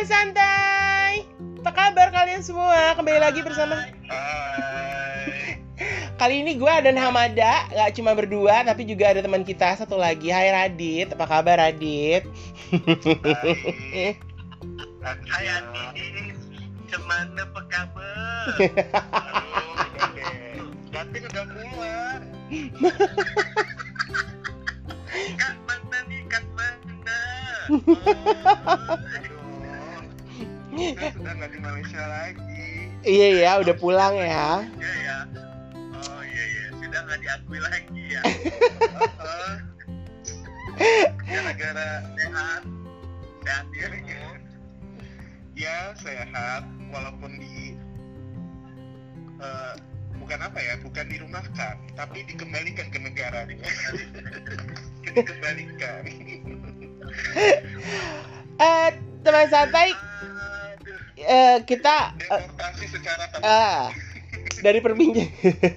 teman santai. Apa kabar kalian semua? Kembali lagi bersama Hai. Kali ini gue dan Hamada Gak cuma berdua tapi juga ada teman kita satu lagi Hai Radit, apa kabar Radit? Hai. Hai Adi. Cuman apa kabar? Aduh, udah deh. Datin udah keluar. Kat mana nih? Kat mana? Oh, sudah nggak di Malaysia lagi. Iya ya, udah pulang ya Ya ya. Oh iya iya. Sudah nggak diakui lagi ya. Oh. Gara-gara sehat. Sehat dirinya. Ya sehat. Walaupun di eh, bukan apa ya, bukan dirumahkan, tapi dikembalikan ke negara dikembalikan. Eh, teman santai Eh, Kita tak ah, dari perbincangan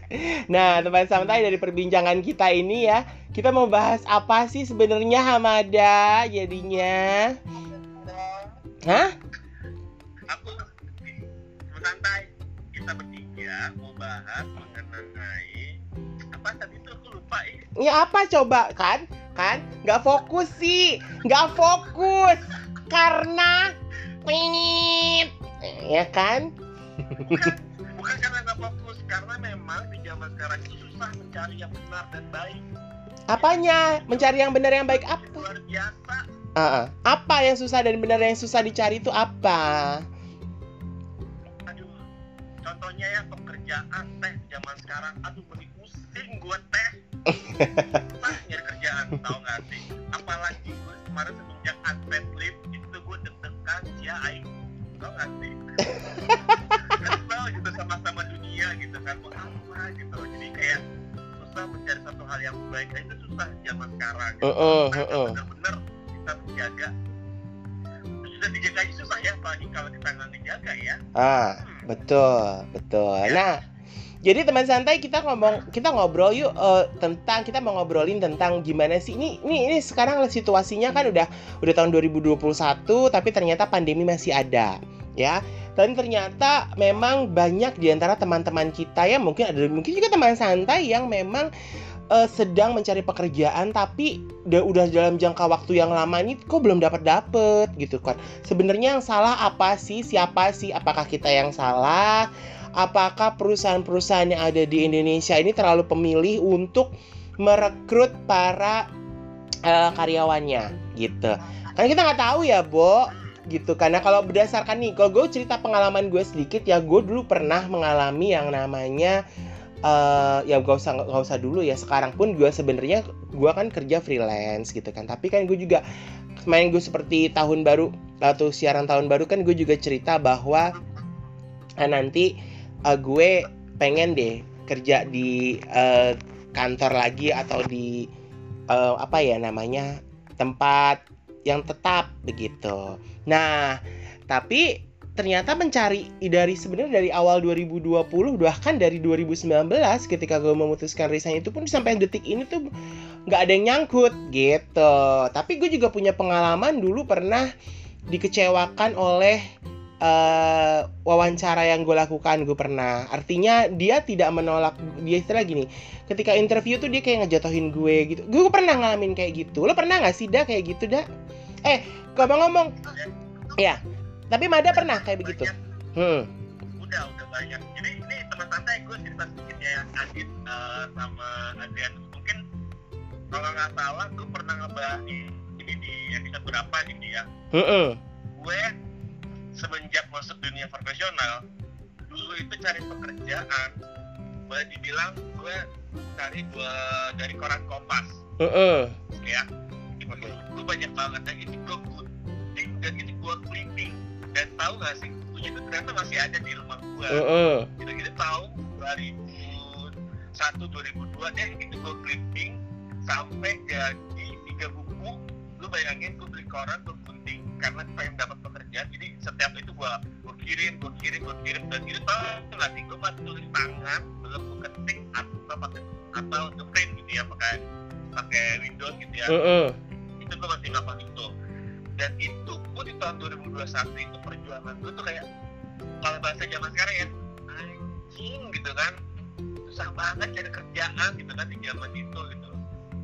Nah, teman santai dari perbincangan kita ini ya Kita mau bahas apa sih sebenarnya Hamada jadinya Hah? aku santai kita bertiga mau bahas mengenai apa tadi tuh aku lupa ya Ya apa coba kan? Kan? Nggak fokus sih Nggak fokus Karena Pingit Ya kan? bukan bukan karena nggak fokus karena memang di zaman sekarang itu susah mencari yang benar dan baik Apanya? Mencari yang benar yang baik apa? luar biasa Ah, ah. Apa yang susah dan benar yang susah dicari itu apa? aduh contohnya ya pekerjaan teh zaman sekarang aduh beri pusing gua teh susah nyari kerjaan tau gak sih apalagi gue kemarin semenjak unpaid leave gue ya aing. Tau gak sih kesel gitu sama-sama dunia gitu kan. Mau apa gitu. Jadi kayak susah mencari satu hal yang baik. Nah, itu susah zaman sekarang. Gitu. Heeh, Kita heeh. bener-bener kita menjaga sudah dijaga aja susah ya apalagi kalau kita nggak ngejaga ya. Ah, betul, betul. Nah, jadi teman santai kita ngomong, kita ngobrol yuk eh, tentang kita mau ngobrolin tentang gimana sih ini ini ini sekarang situasinya kan udah udah tahun 2021 tapi ternyata pandemi masih ada, ya. Dan ternyata memang banyak di antara teman-teman kita ya mungkin ada mungkin juga teman santai yang memang eh, sedang mencari pekerjaan tapi udah udah dalam jangka waktu yang lama ini kok belum dapat dapet gitu kan sebenarnya yang salah apa sih? Siapa sih? Apakah kita yang salah? Apakah perusahaan-perusahaan yang ada di Indonesia ini terlalu pemilih untuk merekrut para eh, karyawannya gitu? Karena kita nggak tahu ya, Bo, gitu. Karena kalau berdasarkan nih, kalau gue cerita pengalaman gue sedikit ya, gue dulu pernah mengalami yang namanya eh ya gak usah gak usah dulu ya sekarang pun gue sebenarnya gue kan kerja freelance gitu kan tapi kan gue juga kemarin gue seperti tahun baru atau siaran tahun baru kan gue juga cerita bahwa ah, nanti eh, gue pengen deh kerja di eh, kantor lagi atau di eh, apa ya namanya tempat yang tetap begitu. Nah, tapi ternyata mencari dari sebenarnya dari awal 2020 bahkan dari 2019 ketika gue memutuskan resign itu pun sampai detik ini tuh nggak ada yang nyangkut gitu. Tapi gue juga punya pengalaman dulu pernah dikecewakan oleh eh, wawancara yang gue lakukan gue pernah. Artinya dia tidak menolak dia istilah gini ketika interview tuh dia kayak ngejatuhin gue gitu. Gue pernah ngalamin kayak gitu. Lo pernah nggak sih dah kayak gitu dah eh ngomong-ngomong. Ya tapi Mada pernah kayak begitu? Hmm. Udah udah banyak. Jadi ini teman santai gue cerita sedikit ya yang Adit eh, sama Adrian. Mungkin kalau nggak salah gue pernah ngebahas ini di episode berapa gitu ya Heeh. gue semenjak masuk dunia profesional dulu itu cari pekerjaan boleh dibilang gue cari dua dari koran kompas Heeh. ya gue banyak banget yang ini gue gunting dan ini gue clipping dan tahu gak sih bukunya itu ternyata masih ada di rumah gue Heeh. gitu-gitu tahun 2001 2002 deh itu gue clipping sampai jadi tiga buku lu bayangin gue beli koran gue gunting karena pengen dapat pekerjaan jadi setiap itu gue gue kirim gue kirim gue kirim. Dan tau nggak sih gue masih tulis tangan belum gue ketik atau pakai atau ngeprint gitu ya pakai pakai Windows gitu ya. Heeh. itu gue masih melakukan itu dan itu gue di tahun 2021 itu perjuangan gue tuh kayak kalau bahasa zaman sekarang ya anjing gitu kan. Susah banget cari kerjaan gitu kan di zaman itu gitu.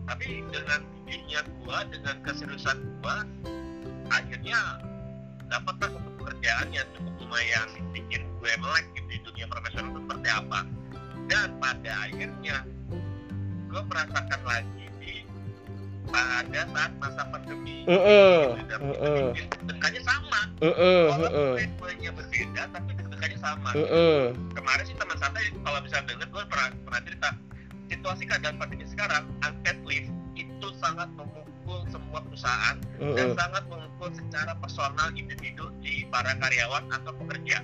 Tapi dengan gigihnya gue dengan keseriusan gue akhirnya dapatlah satu pekerjaan yang cukup lumayan bikin gue melek gitu di dunia profesional itu seperti apa dan pada akhirnya gue merasakan lagi di pada saat masa pandemi Heeh. gitu, dan Heeh. deg-degannya sama Heeh. walaupun Heeh. poin-poinnya berbeda tapi deg-degannya sama Heeh. kemarin sih teman santai kalau bisa denger gue pernah pernah cerita situasi keadaan pandemi sekarang unpaid leave itu sangat memukul semua perusahaan dan Heeh. sangat memukul secara personal individu di para karyawan atau pekerja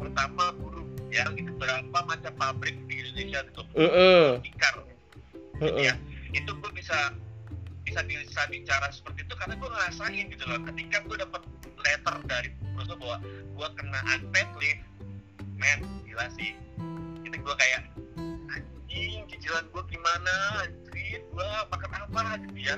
terutama buruh ya gitu berapa macam pabrik di Indonesia itu Heeh. tikar Heeh. ya itu gue bisa bisa bisa bicara seperti itu karena gue ngerasain gitu loh ketika gue dapat letter dari perusahaan bahwa gue kena unpaid leave men gila sih itu gue kayak anjing cicilan gue gimana anjing gue makan apa gitu ya.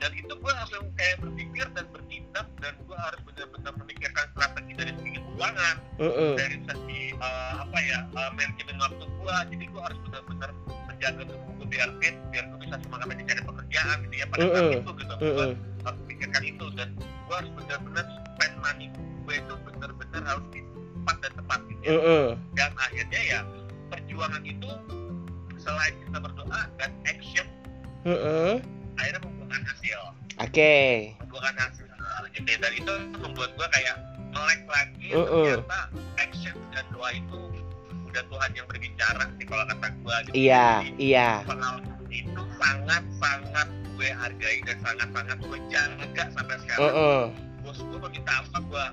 Dan itu gue langsung kayak berpikir dan bertindak dan gue harus benar-benar memikirkan strategi dari segi keuangan Heeh. dari segi eh, apa ya uh, manajemen waktu gua jadi gua harus benar-benar menjaga tubuh gua biar fit biar gua bisa semangat aja cari pekerjaan gitu ya pada saat Mm-mm. itu gitu gua Heeh. harus memikirkan itu dan gua harus benar-benar spend money gue itu benar-benar harus di tepat dan tepat gitu ya. Heeh. dan akhirnya ya perjuangan itu selain kita berdoa dan action membuahkan hasil Oke. membuahkan hasil gitu dan itu membuat gua kayak melek lagi Mm-mm. ternyata action dan doa itu udah Tuhan yang berbicara sih kalau kata gua gitu. Iya, Jadi, iya. pengalaman itu sangat sangat gue hargai dan sangat sangat gue jaga sampai sekarang Heeh. bos gue minta apa gue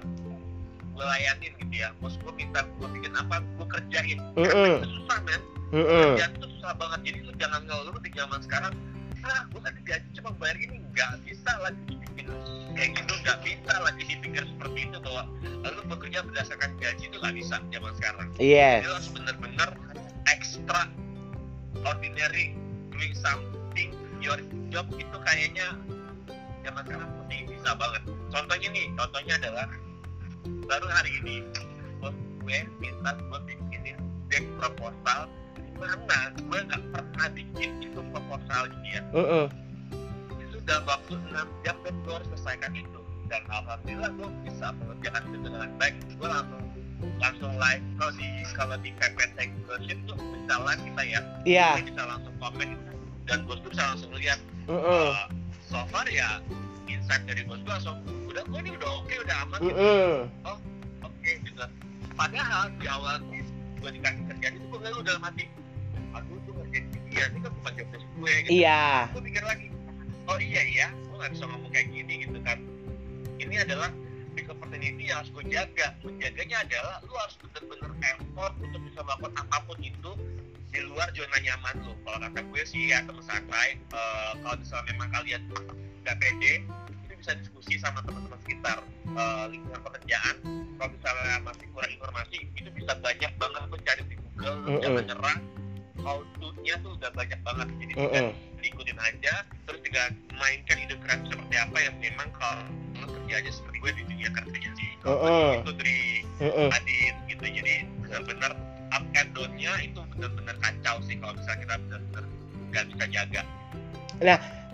gue layanin gitu ya bos gue minta gue bikin apa gue kerjain Mm-mm. karena itu susah men Heeh. kerjaan itu susah banget jadi lu jangan ngeluh di zaman sekarang ah gue tadi gaji cuma bayar ini. Nggak bisa lagi dibikin kayak gitu nggak bisa lagi dipikir seperti itu bahwa lalu bekerja berdasarkan gaji itu nggak bisa zaman sekarang. Yes. jadi harus bener-bener extra ordinary doing something your job itu kayaknya zaman sekarang mesti bisa banget. Contohnya nih contohnya adalah baru hari ini gue minta gue bikinin deck proposal mana gue nggak pernah bikin itu proposal gitu ya Heeh. itu dalam waktu 6 jam dan gue harus selesaikan itu dan alhamdulillah gue bisa mengerjakan itu dengan baik gue langsung langsung live kalau di kalau di PPT version tuh bisa live kita ya Iya. Dia bisa langsung komen dan bos gue bisa langsung lihat Heeh. uh, so far ya insight dari bos gue langsung udah gue ini udah oke udah aman gitu Heeh. oke gitu padahal di awal gue dikasih kerjaan itu gue aduh gue dia ini kan bukan job desk gue gitu. Iya. gue pikir lagi oh iya iya gue nggak bisa ngomong kayak gini gitu kan. Ini adalah big opportunity yang harus gue jaga. Menjaganya adalah lu harus bener-bener effort untuk bisa melakukan apa pun itu di luar zona nyaman lu. Kalau kata gue sih ya teman santai eh, kalau misalnya memang kalian nggak pede itu bisa diskusi sama teman-teman sekitar eh, lingkungan pekerjaan. Kalau misalnya masih kurang informasi itu bisa banyak banget lu cari di Google Mm-mm. jangan nyerah how to-nya tuh udah banyak banget jadi tinggal Heeh. diikutin aja terus tinggal mainkan ide kreatif seperti apa yang memang kalau kerja aja seperti gue di dunia kerjanya sih Heeh. itu dari Heeh. Adit gitu jadi benar-benar up and down-nya itu benar-benar kacau sih kalau misalnya kita benar-benar nggak bisa jaga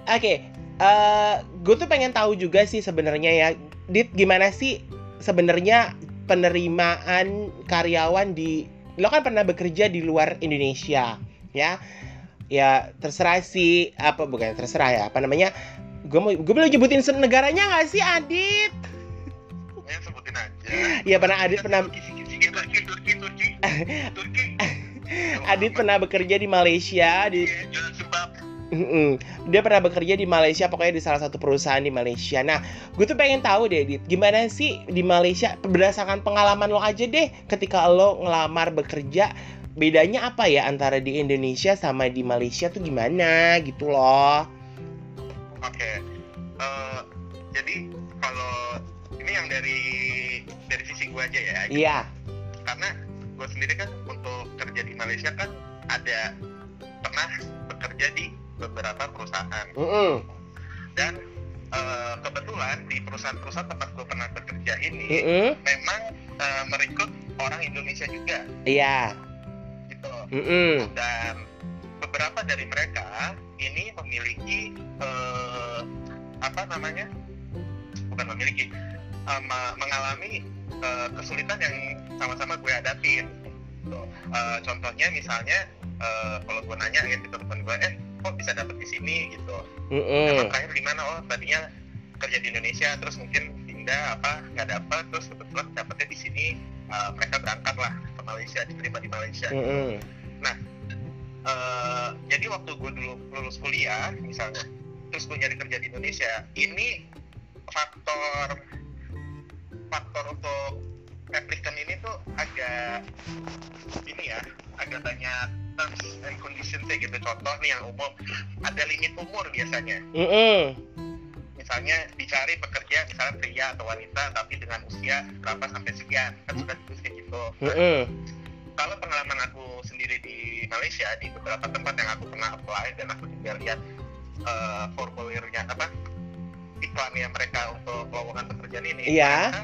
Oke, eh gue tuh pengen tahu juga sih sebenarnya ya, Dit gimana sih sebenarnya penerimaan karyawan di lo kan pernah bekerja di luar Indonesia, ya? Ya terserah sih apa bukan terserah ya apa namanya? Gue mau gue boleh nyebutin negaranya nggak sih Adit? ya sebutin aja Ya pernah Adit pernah Turki Turki Turki Adit pernah bekerja di Malaysia di Iya. Dia pernah bekerja di Malaysia, pokoknya di salah satu perusahaan di Malaysia. Nah, gue tuh pengen tahu deh, Dit, gimana sih di Malaysia berdasarkan pengalaman lo aja deh, ketika lo ngelamar bekerja, bedanya apa ya antara di Indonesia sama di Malaysia tuh gimana gitu loh? Oke, Eh, jadi kalau ini yang dari dari sisi gue aja ya, Iya, karena gue sendiri kan untuk kerja di Malaysia kan ada pernah bekerja di beberapa perusahaan Mm-mm. dan eh, kebetulan di perusahaan-perusahaan tempat gue pernah bekerja ini Mm-mm. memang eh, merekrut orang Indonesia juga Iya. gitu Mm-mm. dan beberapa dari mereka ini memiliki eh, apa namanya bukan memiliki ma- mengalami eh, kesulitan yang sama-sama gue hadapin Gitu. Eh, contohnya misalnya eh, kalau gue nanya ya ke teman gue eh kok bisa dapet di sini gitu Mm-mm. emang terakhir di mana oh tadinya kerja di Indonesia terus mungkin pindah apa nggak dapat terus kebetulan dapetnya di sini eh, mereka berangkat lah ke Malaysia diterima di Malaysia Mm-mm. Eh, jadi waktu gue dulu lulus kuliah misalnya terus gue nyari kerja di Indonesia ini faktor faktor untuk applicant ini tuh agak ini ya agak banyak terms and conditions gitu contoh nih yang umum ada limit umur biasanya Mm-mm. misalnya dicari pekerja misalnya pria atau wanita tapi dengan usia berapa sampai sekian kan sudah ditulis kayak gitu Mm-mm. kalau pengalaman aku sendiri di Malaysia di beberapa tempat yang aku pernah apply dan aku juga lihat uh, formulirnya apa iklannya mereka untuk lowongan pekerjaan ini Iya.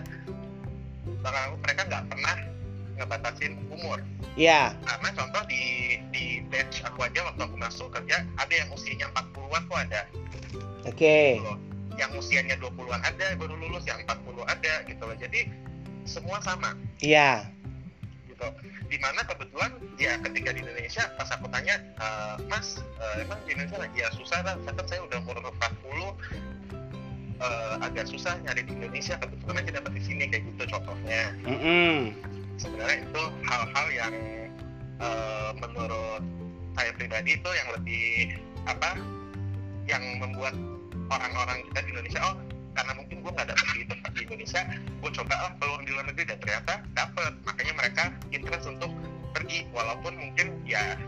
Mereka, mereka nggak pernah ngebatasin umur Iya. karena contoh di di batch aku aja waktu aku masuk kerja ada yang usianya 40-an kok ada Oke. gitu loh. yang usianya 20-an ada baru lulus yang 40 ada gitu loh jadi semua sama Iya. gitu di mana kebetulan ya ketika di Indonesia pas aku tanya "Eh, mas eh, emang di Indonesia lagi ya susah lah kan saya udah umur 40 eh, agak susah nyari di Indonesia kebetulan aja dapat di sini kayak gitu contohnya Mm-mm. sebenarnya itu hal-hal yang eh, menurut saya pribadi itu yang lebih apa yang membuat orang-orang kita di Indonesia oh karena mungkin gue nggak dapet di tempat di Indonesia gue coba ah peluang di luar negeri dan ternyata dapet makanya mereka interest untuk pergi walaupun mungkin ya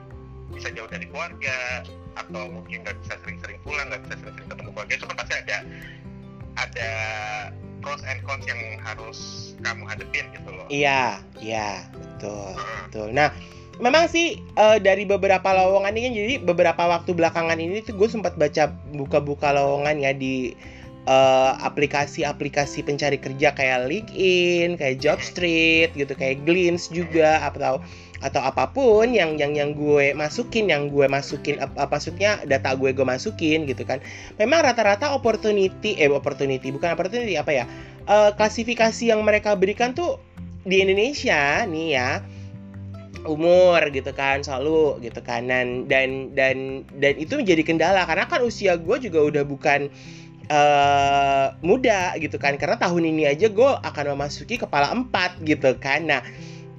bisa jauh dari keluarga atau mungkin nggak bisa sering-sering pulang nggak bisa sering-sering ketemu keluarga cuma pasti ada ada pros and cons yang harus kamu hadepin gitu loh Iya, iya, betul, betul. Nah, memang sih eh, dari beberapa lowongan ini kan jadi beberapa waktu belakangan ini tuh gue sempat baca buka-buka lowongan ya di eh, aplikasi-aplikasi pencari kerja kayak LinkedIn, kayak Jobstreet gitu, kayak Glints juga atau atau apa pun yang yang yang gue masukin, yang gue masukin apa maksudnya data gue gue masukin gitu kan. Memang rata-rata opportunity eh opportunity bukan opportunity apa ya? eh, klasifikasi yang mereka berikan tuh di Indonesia nih ya umur gitu kan selalu gitu kan dan dan dan dan itu menjadi kendala karena kan usia gue juga udah bukan eh muda gitu kan. Karena tahun ini aja gue akan memasuki kepala empat gitu kan. Nah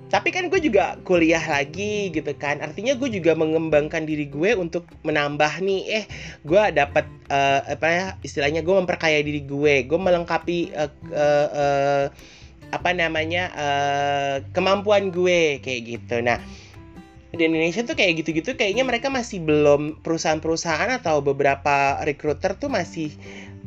tapi kan gue juga kuliah lagi gitu kan. Artinya gue juga mengembangkan diri gue untuk menambah nih. Eh gue dapat eh, apa ya istilahnya gue memperkaya diri gue. Gue melengkapi eh, eh, eh, apa namanya eh, kemampuan gue kayak gitu. Nah di Indonesia tuh kayak gitu-gitu kayaknya mereka masih belum perusahaan-perusahaan atau beberapa recruiter tuh masih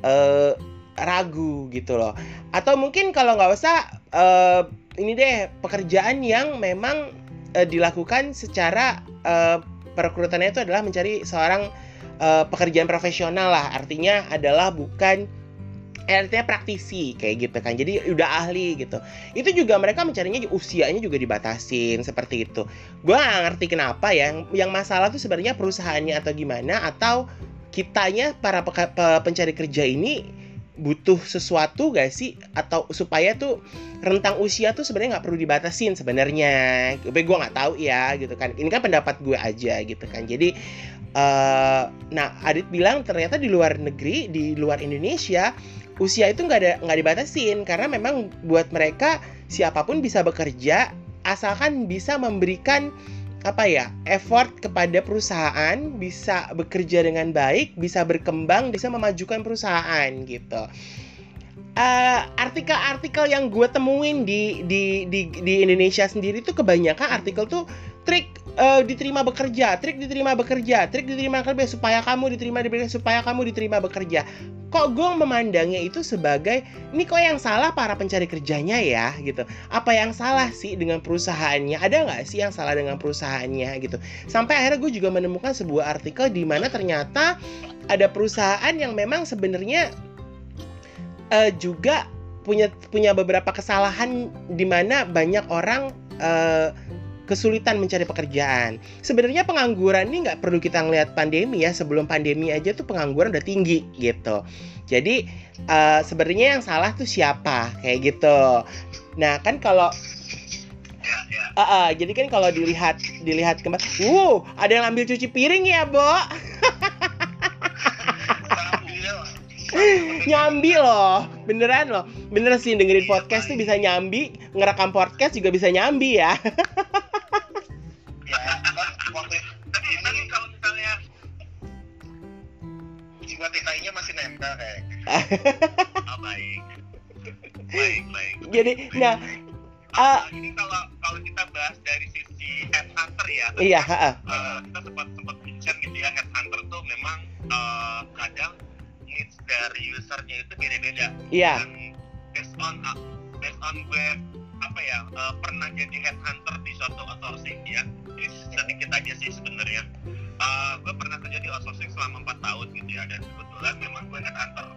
eh, ragu gitu loh. Atau mungkin kalau nggak usah eh, ini deh pekerjaan yang memang eh, dilakukan secara eh, perekrutannya itu adalah mencari seorang eh, pekerjaan profesional lah. Artinya adalah bukan artinya praktisi kayak gitu kan. Jadi udah ahli gitu. Itu juga mereka mencarinya usianya juga dibatasin seperti itu. Gue gak ngerti kenapa ya yang, yang masalah tuh sebenarnya perusahaannya atau gimana atau kitanya para pe- pencari kerja ini butuh sesuatu gak sih? Atau supaya tuh rentang usia tuh sebenarnya nggak perlu dibatasin sebenarnya. Tapi gue nggak tahu ya gitu kan. Ini kan pendapat gue aja gitu kan. Jadi eh nah Adit bilang ternyata di luar negeri di luar Indonesia usia itu nggak ada nggak dibatasin karena memang buat mereka siapa pun bisa bekerja asalkan bisa memberikan apa ya effort kepada perusahaan bisa bekerja dengan baik bisa berkembang bisa memajukan perusahaan gitu Eh, artikel-artikel yang gue temuin di di di di Indonesia sendiri tuh kebanyakan artikel tuh trik eh, diterima bekerja, trik diterima bekerja, trik diterima bekerja supaya kamu diterima bekerja supaya kamu diterima bekerja. Kok gue memandangnya itu sebagai ini kok yang salah para pencari kerjanya ya gitu. Apa yang salah sih dengan perusahaannya? Ada nggak sih yang salah dengan perusahaannya gitu? Sampai akhirnya gue juga menemukan sebuah artikel di mana ternyata ada perusahaan yang memang sebenarnya uh, juga punya punya beberapa kesalahan di mana banyak orang uh, kesulitan mencari pekerjaan. Sebenarnya pengangguran ini nggak perlu kita ngelihat pandemi ya. Sebelum pandemi aja tuh pengangguran udah tinggi gitu. Jadi uh, sebenarnya yang salah tuh siapa kayak gitu. Nah kan kalau Uh, uh, jadi kan kalau dilihat dilihat kembali, wow, ada yang ambil cuci piring ya, Bo? nyambi loh, beneran loh, bener sih dengerin podcast tuh bisa nyambi, ngerekam podcast juga bisa nyambi ya. TKI-nya masih nempel kayak. oh, baik. Baik, baik. Jadi, nah, uh, ini kalau kalau kita bahas dari sisi headhunter ya. Iya, kan, uh, kita sempat sempat mention gitu ya headhunter tuh memang uh, kadang dari usernya itu beda-beda. Iya. Dan based on uh, based on gue apa ya uh, pernah jadi headhunter di suatu outsourcing ya. Jadi sedikit aja sih sebenarnya. Uh, gue pernah kerja di outsourcing selama 4 tahun gitu ya. Dan kebetulan memang gue headhunter.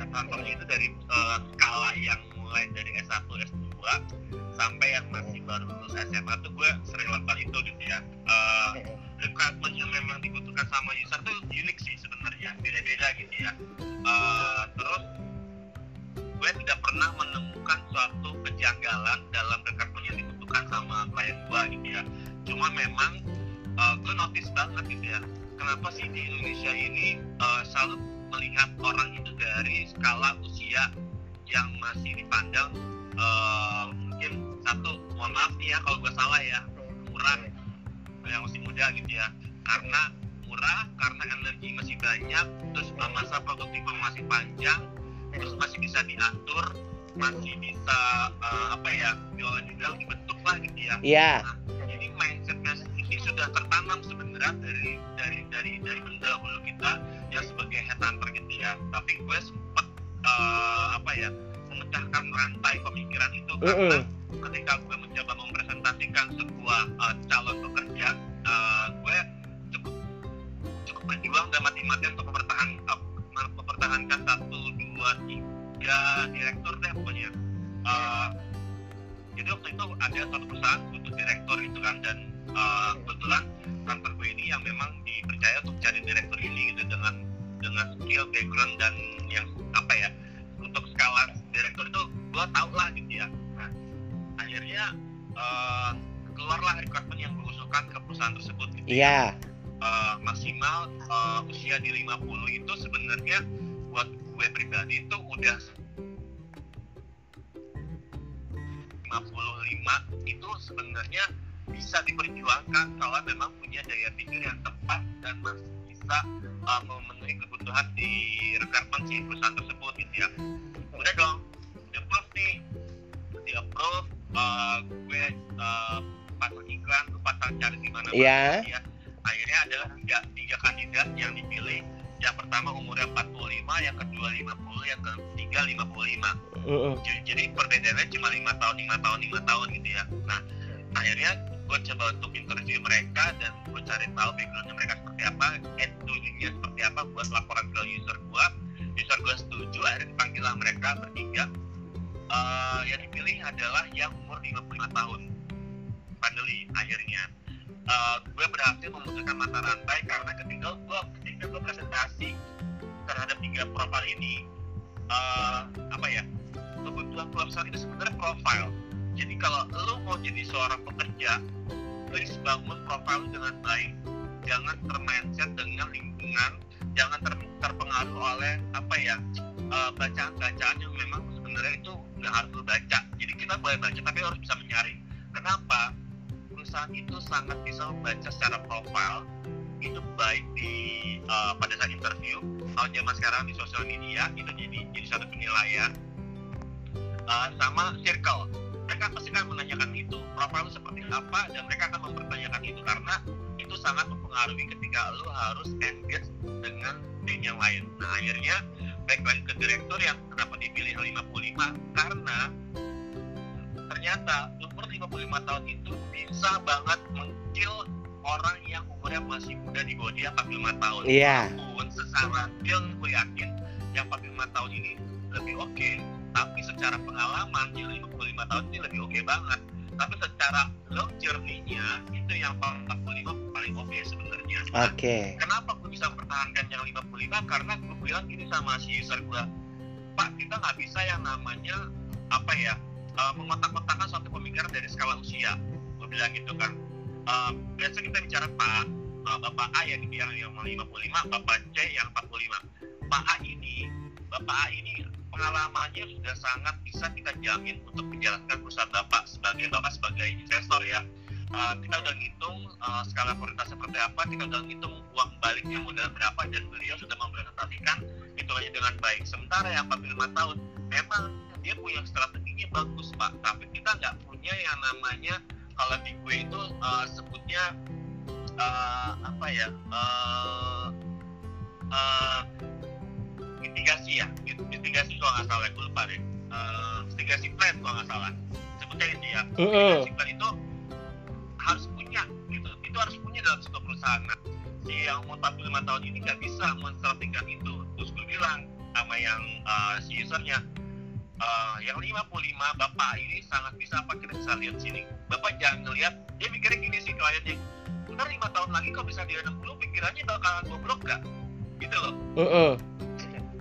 Headhunternya itu dari uh, skala yang mulai dari S1 S2 sampai yang masih baru lulus SMA tuh gue sering lakukan itu gitu ya. Uh, yang memang dibutuhkan sama user tuh unik sih sebenarnya. Beda-beda gitu ya uh, terus gue tidak pernah menemukan suatu kejanggalan dalam recruitment yang dibutuhkan sama klien gue gitu ya. Cuma memang uh, gue notice banget gitu ya kenapa sih di Indonesia ini uh, selalu melihat orang itu dari skala usia yang masih dipandang uh, mungkin satu mohon maaf nih ya kalau gue salah ya murah yang masih muda gitu ya. Karena murah karena energi masih banyak terus masa produktif masih panjang terus masih bisa diatur masih bisa uh, apa ya juga dibentuk lah gitu ya. Iya. Yeah. Nah, jadi mindsetnya ini sudah tertanam sebenarnya dari dari dari dari pendahulu kita yang sebagai headhunter gitu ya tapi gue sempat uh, apa ya memecahkan rantai pemikiran itu mm karena ketika gue mencoba mempresentasikan sebuah uh, calon pekerja berjuang dan mati-matian untuk mempertahan, mempertahankan satu dua tiga direktur deh pokoknya. Uh, jadi waktu itu ada satu perusahaan butuh direktur itu kan dan uh, kebetulan kantor gue ini yang memang dipercaya untuk cari direktur ini gitu dengan dengan skill background dan yang apa ya untuk skala direktur itu gue tau lah gitu ya. Nah akhirnya uh, keluarlah rekrutmen yang gue usulkan ke perusahaan tersebut gitu yeah. Uh, maksimal uh, usia di 50 itu sebenarnya buat gue pribadi itu udah 55 itu sebenarnya bisa diperjuangkan kalau memang punya daya pikir yang tepat dan masih bisa uh, memenuhi kebutuhan di rekrutmen si perusahaan tersebut gitu ya. Udah dong di approve nih. Di approve uh, gue uh, pasang iklan pasang cari di mana yeah. ya akhirnya ada tiga, tiga kandidat yang dipilih yang pertama umurnya 45, yang kedua 50, yang ketiga 55. Uh -uh. Jadi, jadi perbedaannya cuma lima tahun, lima tahun, lima tahun gitu ya. Nah, akhirnya gue coba untuk interview mereka dan gue cari tahu backgroundnya mereka seperti apa and doingnya seperti apa buat laporan ke user gue user gue setuju akhirnya dipanggil lah mereka bertiga uh, yang dipilih adalah yang umur 55 tahun finally akhirnya uh, gue berhasil memutuskan mata rantai karena ketika gue ketika gue presentasi terhadap tiga profil ini uh, apa ya kebutuhan perusahaan itu sebenarnya profile jadi kalau lo mau jadi seorang pekerja please bangun profil dengan baik. Jangan termindset dengan lingkungan jangan ter terpengaruh oleh apa ya uh, bacaan-bacaan yang memang sebenarnya itu nggak harus lo baca. Jadi kita boleh baca tapi harus bisa menyaring. Kenapa perusahaan itu sangat bisa membaca secara profil itu baik di uh, pada saat interview. Kalau zaman sekarang di sosial media itu jadi jadi satu penilaian. Uh, sama circle. Mereka pasti akan menanyakan itu profil lu seperti apa dan mereka akan mempertanyakan itu karena itu sangat mempengaruhi ketika lu harus engage dengan tim yang lain. Nah akhirnya baik lagi ke direktur yang kenapa dipilih 55 karena ternyata umur 55 tahun itu bisa banget mengkill orang yang umurnya masih muda di bawah dia 45 tahun iya yeah. secara skill gue yakin yang 45 tahun ini lebih oke okay pengalaman di 55 tahun ini lebih oke banget tapi secara long journey-nya itu yang 45 paling oke sebenarnya Oke. kenapa gue bisa mempertahankan yang 55 karena gue bilang gini sama si user gue pak kita nggak bisa yang namanya apa ya uh, mengotak-kotakan suatu pemikiran dari skala usia. Gue bilang gitu kan. Uh, biasa kita bicara pak uh, bapak A yang yang yang 55 bapak C yang 45 pak A ini bapak A ini pengalamannya sudah sangat bisa kita jamin untuk menjalankan perusahaan bapak sebagai bapak sebagai investor ya. Uh, kita udah ngitung uh, skala prioritas seperti apa, kita udah ngitung uang baliknya modal berapa dan beliau sudah mempresentasikan hitungannya dengan baik. Sementara yang 45 tahun memang dia punya strateginya bagus pak, tapi kita nggak punya yang namanya kalau di gue itu uh, sebutnya uh, apa ya uh, uh, mitigasi ya, mitigasi kalau nggak salah, gue lupa deh. Uh, mitigasi plan kalau nggak salah, sebutnya ini ya. Mitigasi plan itu harus punya gitu. Itu harus punya dalam sebuah perusahaan. Nah, si yang umur 45 tahun ini nggak bisa menstrategikan itu. Terus gue bilang sama yang uh, si usernya uh, yang 55 bapak ini sangat bisa apa kita bisa lihat sini. Bapak jangan ngelihat dia mikirnya gini sih kliennya ntar 5 tahun lagi kalau bisa di 60 pikirannya bakalan bobrok gak gitu loh. Mm-mm.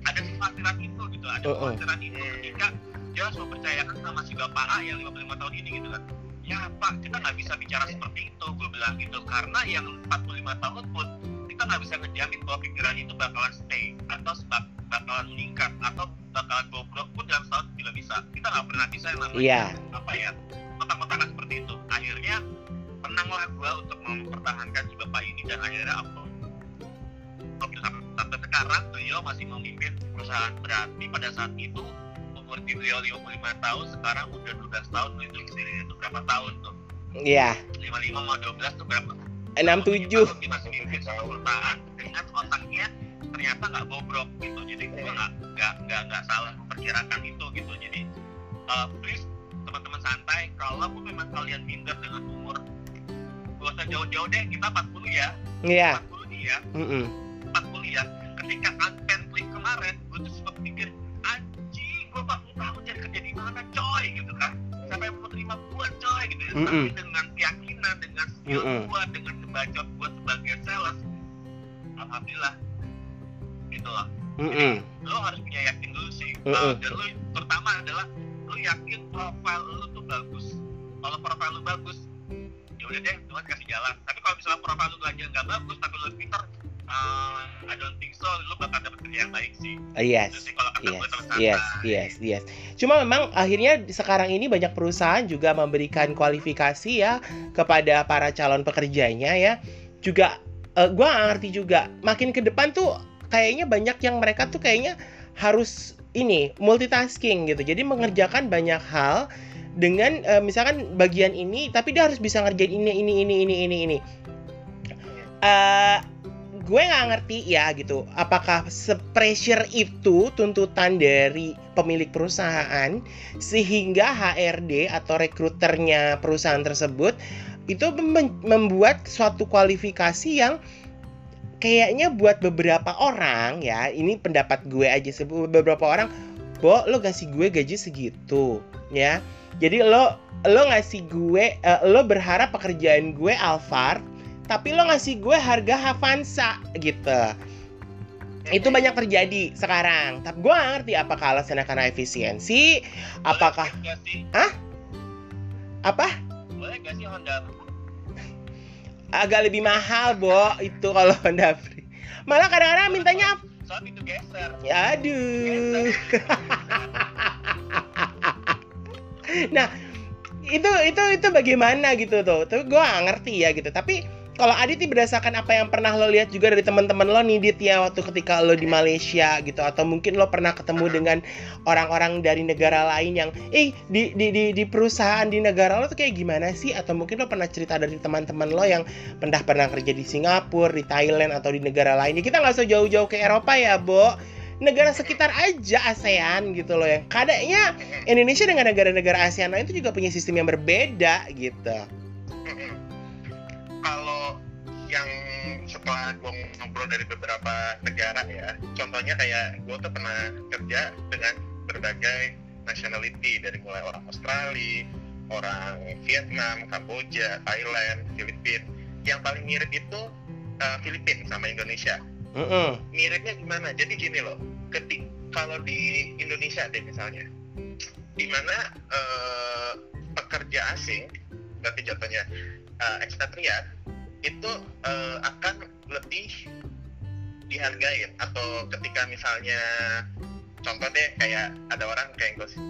ada kekhawatiran itu gitu ada Uh-uh. kekhawatiran itu ketika dia harus mempercayakan sama si bapak A yang 55 tahun ini gitu kan. Ya pak kita nggak bisa bicara seperti itu gue bilang gitu. Karena yang 45 tahun pun kita nggak bisa ngejamin bahwa pikiran itu bakalan stay atau sebab bakalan meningkat atau bakalan bobrok pun dalam setahun tidak bisa kita nggak pernah bisa yang namanya Iya. apa ya kotak-kotakan seperti itu akhirnya menanglah gue untuk mempertahankan si bapak ini dan akhirnya apa sampai, sekarang beliau masih memimpin perusahaan berarti pada saat itu umur di beliau 55 tahun sekarang udah 12 tahun hitung sendiri itu berapa tahun tuh Iya. 55 mau 12 tuh berapa 67. Tahun dia masih otaknya ternyata nggak bobrok gitu. Jadi gua nggak nggak nggak nggak salah memperkirakan itu gitu. Jadi uh, please teman-teman santai. Kalau pun memang kalian minder dengan umur gak usah jauh-jauh deh. Kita 40 ya. Iya. 40 nih ya. Mm-mm. 40 ya. Ketika unpaid leave kemarin gue tuh sempat pikir anjing gue 40 tahun jadi kerja di mana coy? Gitu kan. Siapa yang mau terima gue coy? Gitu ya. Mm-mm. tapi dengan keyakinan dengan skill Mm-mm. gue dengan kebacot gue sebagai sales alhamdulillah gitu loh Mm-mm. lo harus punya yakin dulu sih Mm-mm. Uh, dan lo terutama adalah lo yakin profil lo tuh bagus kalau profil lo bagus ya udah deh Tuhan kasih jalan tapi kalau misalnya profil lo aja nggak bagus tapi lo pintar uh, I don't think so lo bakal dapet kerja yang baik sih Uh, Yes. itu sih kalau kata Yes, gue yes, yes, yes. Cuma memang akhirnya sekarang ini banyak perusahaan juga memberikan kualifikasi ya kepada para calon pekerjanya ya. Juga eh, gua nggak ngerti juga. Makin ke depan tuh kayaknya banyak yang mereka tuh kayaknya harus ini multitasking gitu. Jadi mengerjakan banyak hal dengan eh, misalkan bagian ini tapi dia harus bisa ngerjain ini ini ini ini ini ini. Eh gue nggak ngerti ya gitu. Apakah sepressure itu tuntutan dari pemilik perusahaan sehingga HRD atau rekruternya perusahaan tersebut itu mem- membuat suatu kualifikasi yang kayaknya buat beberapa orang ya. Ini pendapat gue aja beberapa orang Bo, lo ngasih gue gaji segitu? Ya. Jadi lo lo ngasih gue eh, lo berharap pekerjaan gue Alphard tapi lo ngasih gue harga Havansa gitu. Itu banyak terjadi sekarang. Tapi gue gak ngerti apakah alasannya karena efisiensi apakah boleh sih? Apa? Boleh gak sih Honda? Agak lebih mahal bo itu kalau Honda Free malah kadang-kadang mintanya soal itu geser. Ya aduh nah itu itu itu bagaimana gitu tuh? Tapi gue gak ngerti ya gitu. Tapi kalau Adit berdasarkan apa yang pernah lo lihat juga dari teman-teman lo nih Dit ya waktu ketika lo di Malaysia gitu atau mungkin lo pernah ketemu dengan orang-orang dari negara lain yang eh di di di di perusahaan di negara lo tuh kayak gimana sih atau mungkin lo pernah cerita dari teman-teman lo yang pernah pernah kerja di Singapura, di Thailand atau di negara lain. Ya, kita nggak usah jauh-jauh ke Eropa ya, Bo. Negara sekitar aja ASEAN gitu loh yang kadangnya Indonesia dengan negara-negara ASEAN lain itu juga punya sistem yang berbeda gitu. Kalau yang setelah gue ngobrol dari beberapa negara ya contohnya kayak gue tuh pernah kerja dengan berbagai nationality dari mulai orang Australia, orang Vietnam, Kamboja, Thailand, Filipina. Yang paling mirip itu uh, Filipina sama Indonesia. Mm-mm. Miripnya gimana? Jadi gini loh, ketik kalau di Indonesia deh misalnya, di mana uh, pekerja asing, berarti jatuhnya uh, ekspatriat, itu uh, akan lebih dihargain atau ketika misalnya contoh deh kayak ada orang kayak gosip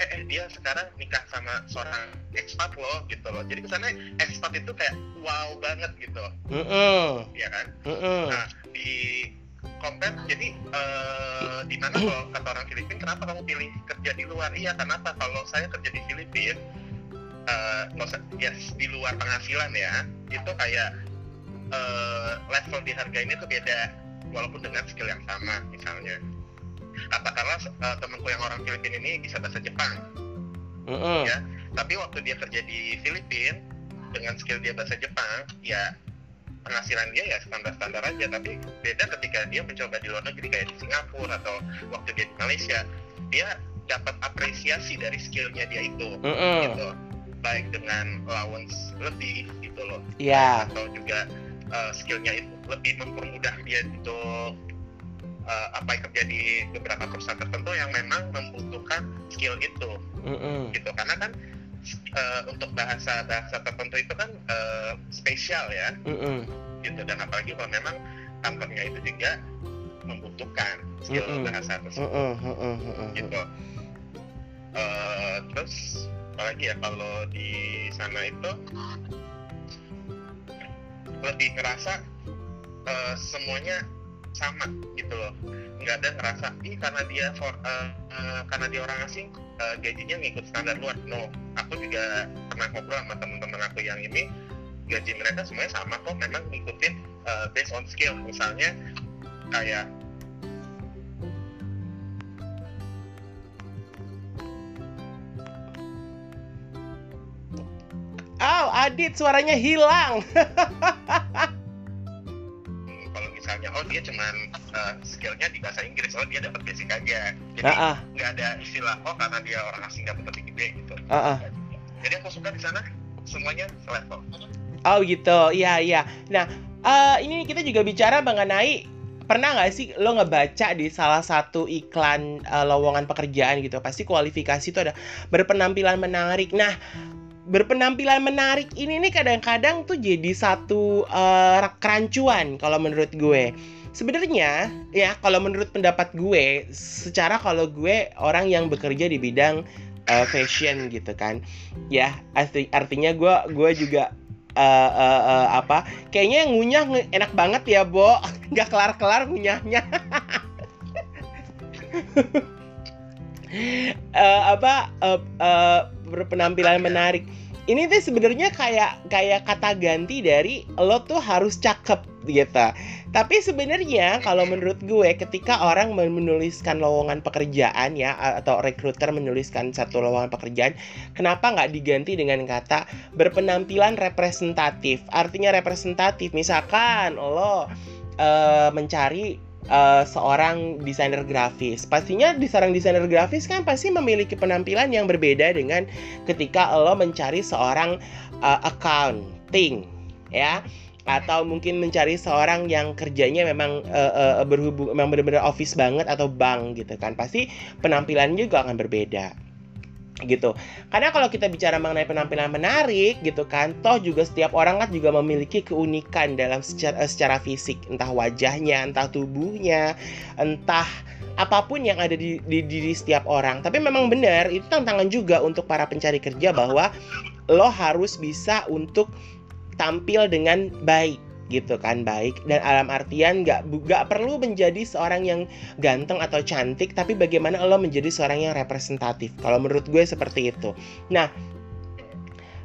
eh, eh dia sekarang nikah sama seorang ekspat loh gitu loh. Jadi kesannya ekspat itu kayak wow banget gitu Mm-mm. ya kan? Mm-mm. nah di compare jadi eh, di mana kalau kata orang Filipina kenapa kamu pilih kerja di luar? Iya kenapa? Kalau saya kerja di Filipina usah- ya di luar penghasilan ya itu kayak eh, level dihargainnya itu beda walaupun dengan skill yang sama misalnya katakanlah eh, temanku yang orang Filipina ini bisa bahasa Jepang Mm-mm. Ya. tapi waktu dia kerja di Filipina dengan skill dia bahasa Jepang ya penghasilan dia ya standar-standar aja tapi beda ketika dia mencoba di luar negeri kayak di Singapura atau waktu dia di Malaysia dia dapat apresiasi dari skillnya dia itu Mm-mm. gitu baik dengan allowance lebih gitu loh Ya. atau juga uh, skillnya itu lebih mempermudah dia untuk uh, apa yang kerja di beberapa perusahaan tertentu yang memang membutuhkan skill itu Mm-mm. gitu karena kan uh, untuk bahasa bahasa tertentu itu kan uh, spesial ya Mm-mm. gitu dan apalagi kalau memang kantornya itu juga membutuhkan skill Mm-mm. bahasa tersebut Mm-mm. Gitu Eh, terus apalagi ya kalau di sana itu lebih ngerasa eh, semuanya sama gitu loh. Nggak ada ngerasa ih karena dia for, eh, eh, karena dia orang asing eh, gajinya ngikut standar luar. No aku juga pernah ngobrol sama teman-teman aku yang ini gaji mereka semuanya sama kok memang ngikutin eh, based on skill. Misalnya kayak Aw, Adit suaranya hilang. Kalau misalnya oh dia cuman uh, skillnya di bahasa Inggris oh dia dapat basic aja jadi nggak ada istilah oh karena dia orang asing dapat lebih gede gitu ah, ah. jadi aku suka di sana semuanya selevel Oh gitu, iya iya. Nah, eh, ini kita juga bicara mengenai pernah nggak sih lo ngebaca di salah satu iklan eh, lowongan pekerjaan gitu? Pasti kualifikasi itu ada berpenampilan menarik. Nah, berpenampilan menarik ini nih kadang-kadang tuh jadi satu eh, kerancuan kalau menurut gue. Sebenarnya ya kalau menurut pendapat gue, secara kalau gue orang yang bekerja di bidang eh, fashion gitu kan, ya arti- artinya gue gue juga eh, eh, eh, apa kayaknya yang ngunyah enak banget ya Bo. Nggak kelar kelar ngunyahnya. Eh, apa eh, eh, berpenampilan menarik ini tuh sebenarnya kayak kayak kata ganti dari lo tuh harus cakep gitu tapi sebenarnya kalau menurut gue ketika orang men- menuliskan lowongan pekerjaan ya atau recruiter menuliskan satu lowongan pekerjaan kenapa nggak diganti dengan kata berpenampilan representatif. Artinya representatif, misalkan lo eh, mencari eh, seorang desainer grafis. Pastinya seorang desainer grafis kan pasti memiliki penampilan yang berbeda dengan ketika lo mencari seorang eh, accounting, ya. Atau mungkin mencari seorang yang kerjanya memang eh, eh, berhubung memang benar-benar office banget atau bank gitu kan. Pasti penampilannya juga akan berbeda gitu. Karena kalau kita bicara mengenai penampilan menarik gitu kan, toh juga setiap orang kan juga memiliki keunikan dalam secara, secara fisik, entah wajahnya, entah tubuhnya, entah apa pun yang ada di, di diri setiap orang. Tapi memang benar itu tantangan juga untuk para pencari kerja bahwa lo harus bisa untuk tampil dengan baik gitu kan baik. Dan alam artian nggak nggak perlu menjadi seorang yang ganteng atau cantik tapi bagaimana lo menjadi seorang yang representatif. Kalau menurut gue seperti itu. Nah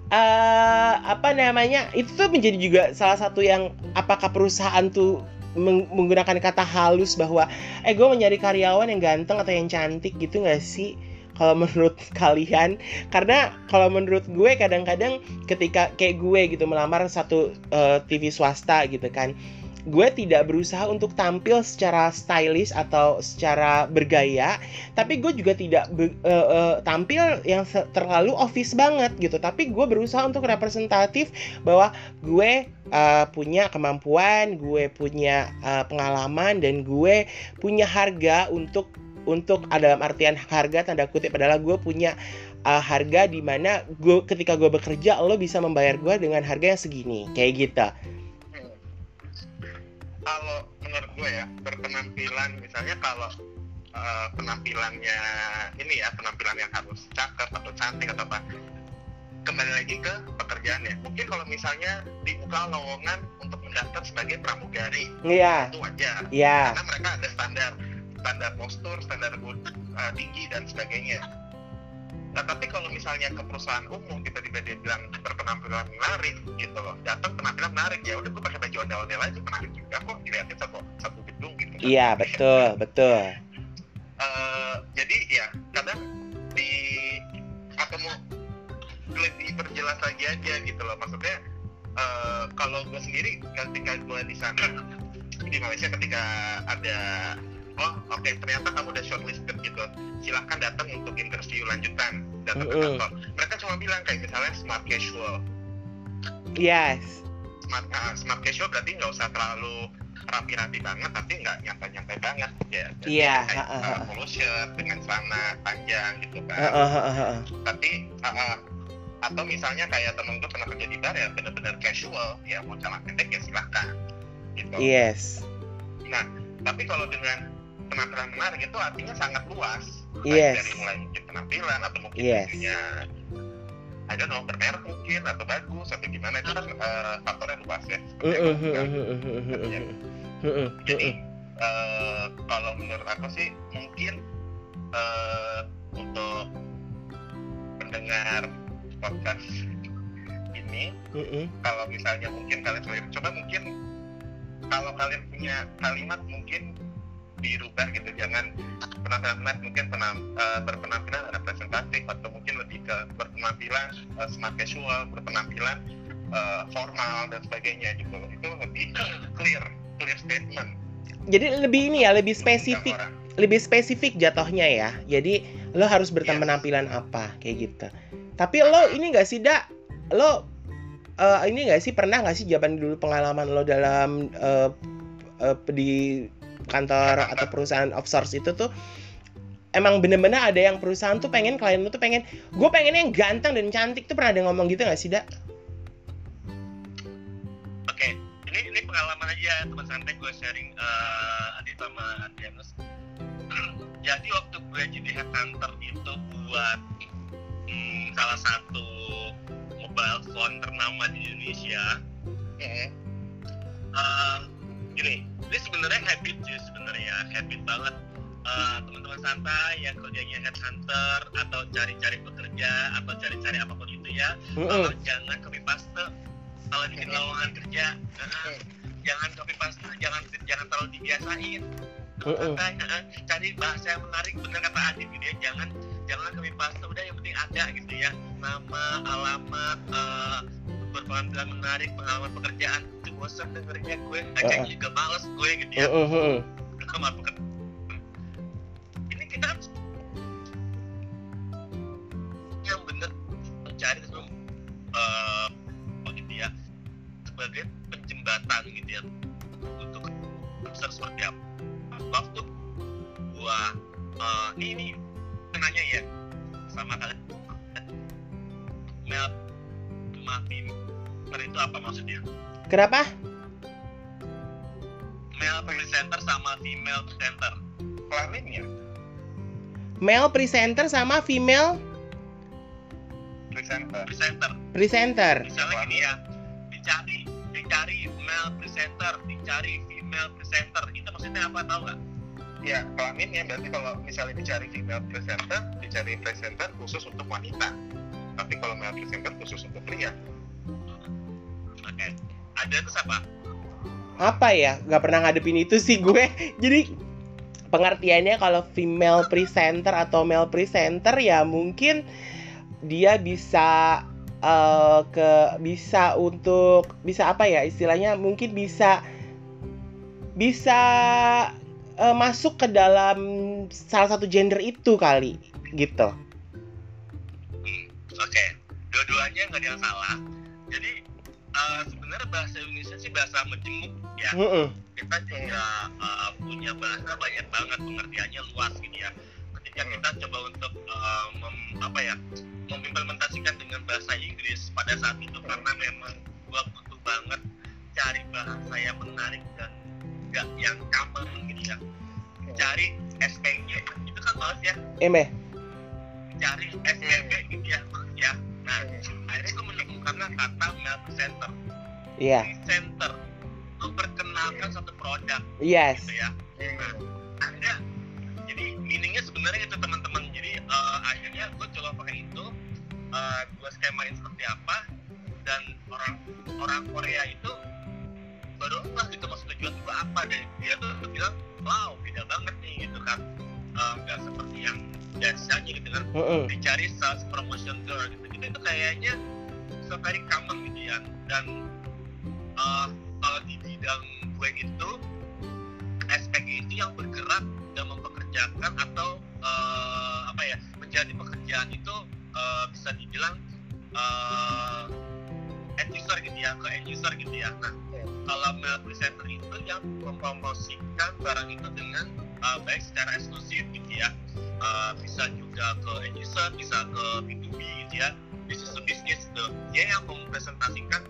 eh apa namanya itu tuh menjadi juga salah satu yang apakah perusahaan tuh meng- menggunakan kata halus bahwa eh gue mencari karyawan yang ganteng atau yang cantik gitu nggak sih kalau menurut kalian karena kalau menurut gue kadang-kadang ketika kayak gue gitu melamar satu eh, TV swasta gitu kan gue tidak berusaha untuk tampil secara stylish atau secara bergaya tapi gue juga tidak uh, uh, tampil yang terlalu office banget gitu. Tapi gue berusaha untuk representatif bahwa gue uh, punya kemampuan gue punya uh, pengalaman dan gue punya harga untuk untuk uh, dalam artian harga tanda kutip adalah gue punya uh, harga di mana gue ketika gue bekerja lo bisa membayar gue dengan harga yang segini. Kayak gitu. Kalau menurut gue ya berpenampilan misalnya kalau uh, penampilannya ini ya penampilan yang harus cakep atau cantik atau apa kembali lagi ke pekerjaannya. Mungkin kalau misalnya dibuka lowongan untuk mendaftar sebagai pramugari iya. itu wajar. Iya. Karena mereka ada standar standar postur standar uh, tinggi dan sebagainya. Nah tapi kalau misalnya ke perusahaan umum tiba-tiba dia bilang berpenampilan menarik gitu loh, datang penampilan menarik. Ya udah gue pakai baju ondel-ondel aja menarik juga kok. Dilihatin satu satu gedung gitu. kan. iya betul betul. Eh, jadi ya kadang di atau mau lebih perjelas lagi aja gitu loh. Maksudnya eh, kalau gue sendiri ketika gue di sana di Malaysia ketika ada oh oke ternyata kamu udah shortlisted gitu. Silahkan datang untuk interview lanjutan datang ke kantor. Mereka cuma bilang kayak misalnya smart casual. Yes. Smart ah, smart casual berarti nggak usah terlalu rapi-rapi banget tapi nggak nyantai-nyantai banget. Ya Jadi Iya, ha, uh, ha. polo shirt dengan celana panjang gitu kan. Heeh, heeh, heeh. tapi uh, uh, atau misalnya kayak temen gue pernah kerja di bar ya bener-bener casual ya mau celana pendek ya silahkan gitu. Yes. Tapi kalau dengan penampilan menarik itu artinya sangat luas Yes. dari mulai mungkin penampilan atau mungkin Yes. bajunya I don't know bermerek mungkin atau bagus atau gimana itu kan uh, faktornya luas ya jadi eh, kalau menurut aku sih mungkin eh, untuk pendengar podcast ini Mm-mm. kalau misalnya mungkin kalian coba mungkin kalau kalian punya kalimat mungkin dirubah gitu. Jangan penampilan mungkin penam, eh, berpenampilan representatif atau mungkin lebih ke berpenampilan eh, smart casual berpenampilan eh, formal dan sebagainya gitu. Itu lebih clear clear statement. Jadi lebih ini ya lebih spesifik lebih spesifik jatuhnya ya. Jadi lo harus Yes. berpenampilan apa kayak gitu. Tapi lo ini nggak sih dak? Lo eh, ini nggak sih pernah nggak sih zaman dulu pengalaman lo dalam eh, eh, di kantor atau perusahaan outsource itu tuh emang bener-bener ada yang perusahaan tuh pengen klien lo tuh pengen gue pengen yang ganteng dan cantik tuh pernah ada yang ngomong gitu nggak sih dak Oke, ini ini pengalaman aja teman santai gue sharing uh, Adit sama Adrianus. Jadi waktu gue jadi headhunter itu buat hmm, salah satu mobile phone ternama di Indonesia. Eh, gini, ini sebenarnya habit sih sebenarnya habit banget. Eh, teman-teman santai yang kerjanya headhunter atau cari-cari pekerja atau cari-cari apa pun itu ya kalau jangan copy paste. Kalau bikin lowongan kerja uh, jangan copy paste jangan jangan terlalu dibiasain. Mm-mm. santai uh, cari bahasa yang menarik bener kata Adit gitu ya jangan jangan copy paste udah yang penting ada gitu ya. Nama alamat uh, berpenampilan menarik pengalaman pekerjaan bosan dengernya gue. Aja Uh-uh. juga males gue gitu ya. Mm-mm, mm-mm. kamar pekerjaan ini kita harus yang bener mencari sebelum eh, gitu ya sebagai penjembatan gitu ya. Untuk besar seperti apa? Waktu gua eh, ini ini nanya ya sama kalian. Sama female itu apa maksudnya? Kenapa male presenter sama female presenter. Presenter. presenter. Misalnya gini ya dicari dicari male presenter dicari female presenter. Itu maksudnya apa tahu nggak? Ya kelamin ya berarti kalau misalnya dicari female presenter dicari presenter khusus untuk wanita. Tapi kalau male presenter khusus untuk pria. Oke. Ada terus apa apa ya? Nggak pernah ngadepin itu sih gue. Jadi pengertiannya kalau female presenter atau male presenter ya mungkin dia bisa eh, ke bisa untuk bisa apa ya istilahnya mungkin bisa bisa uh, masuk ke dalam salah satu gender itu kali gitu. Hmm, Oke, okay. dua-duanya nggak ada yang salah. Jadi uh, sebenarnya bahasa Indonesia sih bahasa menjenguk ya. Mm -mm. Kita juga uh, punya bahasa banyak banget pengertiannya luas gitu ya. Ketika kita coba untuk uh, mem, apa ya mengimplementasikan dengan bahasa Inggris pada saat itu karena memang gua butuh banget cari bahasa yang menarik dan gak yang common gitu ya. Cari SPG itu kan banget ya. Eme cari SPG gitu ya ya. Nah akhirnya gue menemukan kata melt center. Iya. Yeah. center memperkenalkan satu produk yes. gitu ya. Nah ada. Jadi meaningnya sebenarnya itu teman-teman. Jadi uh, akhirnya gue coba pakai itu. Uh, gue skemain seperti apa dan orang orang Korea itu baru enggak gitu maksud tujuan gue apa dan dia tuh bilang wow beda banget nih gitu kan. Nggak uh, seperti yang biasanya gitu kan uh -uh. dicari sales promotion girl gitu. Gitu itu kayaknya very common gitu dan uh, kalau di bidang gue itu SPG itu yang bergerak dan mempekerjakan atau uh, apa ya menjadi pekerjaan itu uh, bisa dibilang uh, end user gitu ya ke end user gitu ya. Nah kalau mail presenter itu yang mempromosikan barang itu dengan uh, baik secara eksklusif gitu ya. Uh, bisa juga ke end user bisa ke B2B gitu ya bisnis to bisnis itu dia yang mempresentasikan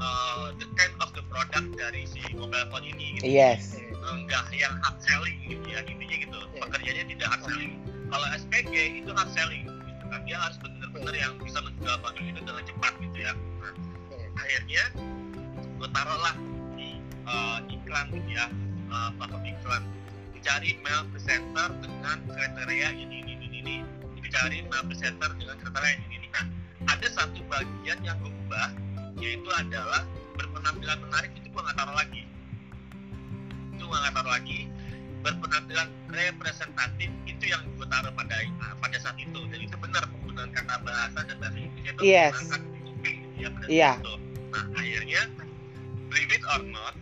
uh, the kind of the product dari si mobile phone ini gitu. Yes. Enggak yang hard selling gitu ya intinya gitu. Pekerjaannya tidak hard selling. Kalau SPG itu hard selling. Gitu kan dia harus benar-benar yang bisa menjual produk itu dengan cepat gitu ya. Nah, akhirnya gue taruh lah di uh, iklan gitu ya. Uh, platform iklan. Dicari mail presenter dengan kriteria ini ini ini ini. Dicari mail presenter dengan kriteria ini ini nah ada satu bagian yang gue ubah yaitu adalah berpenampilan menarik itu gue nggak taruh lagi. Itu gue nggak taruh lagi. Berpenampilan representatif itu yang gue taruh pada pada saat itu. Dan itu benar penggunaan kata bahasa dan bahasa Inggris itu yes. ya Iya. saat itu nah akhirnya believe it or not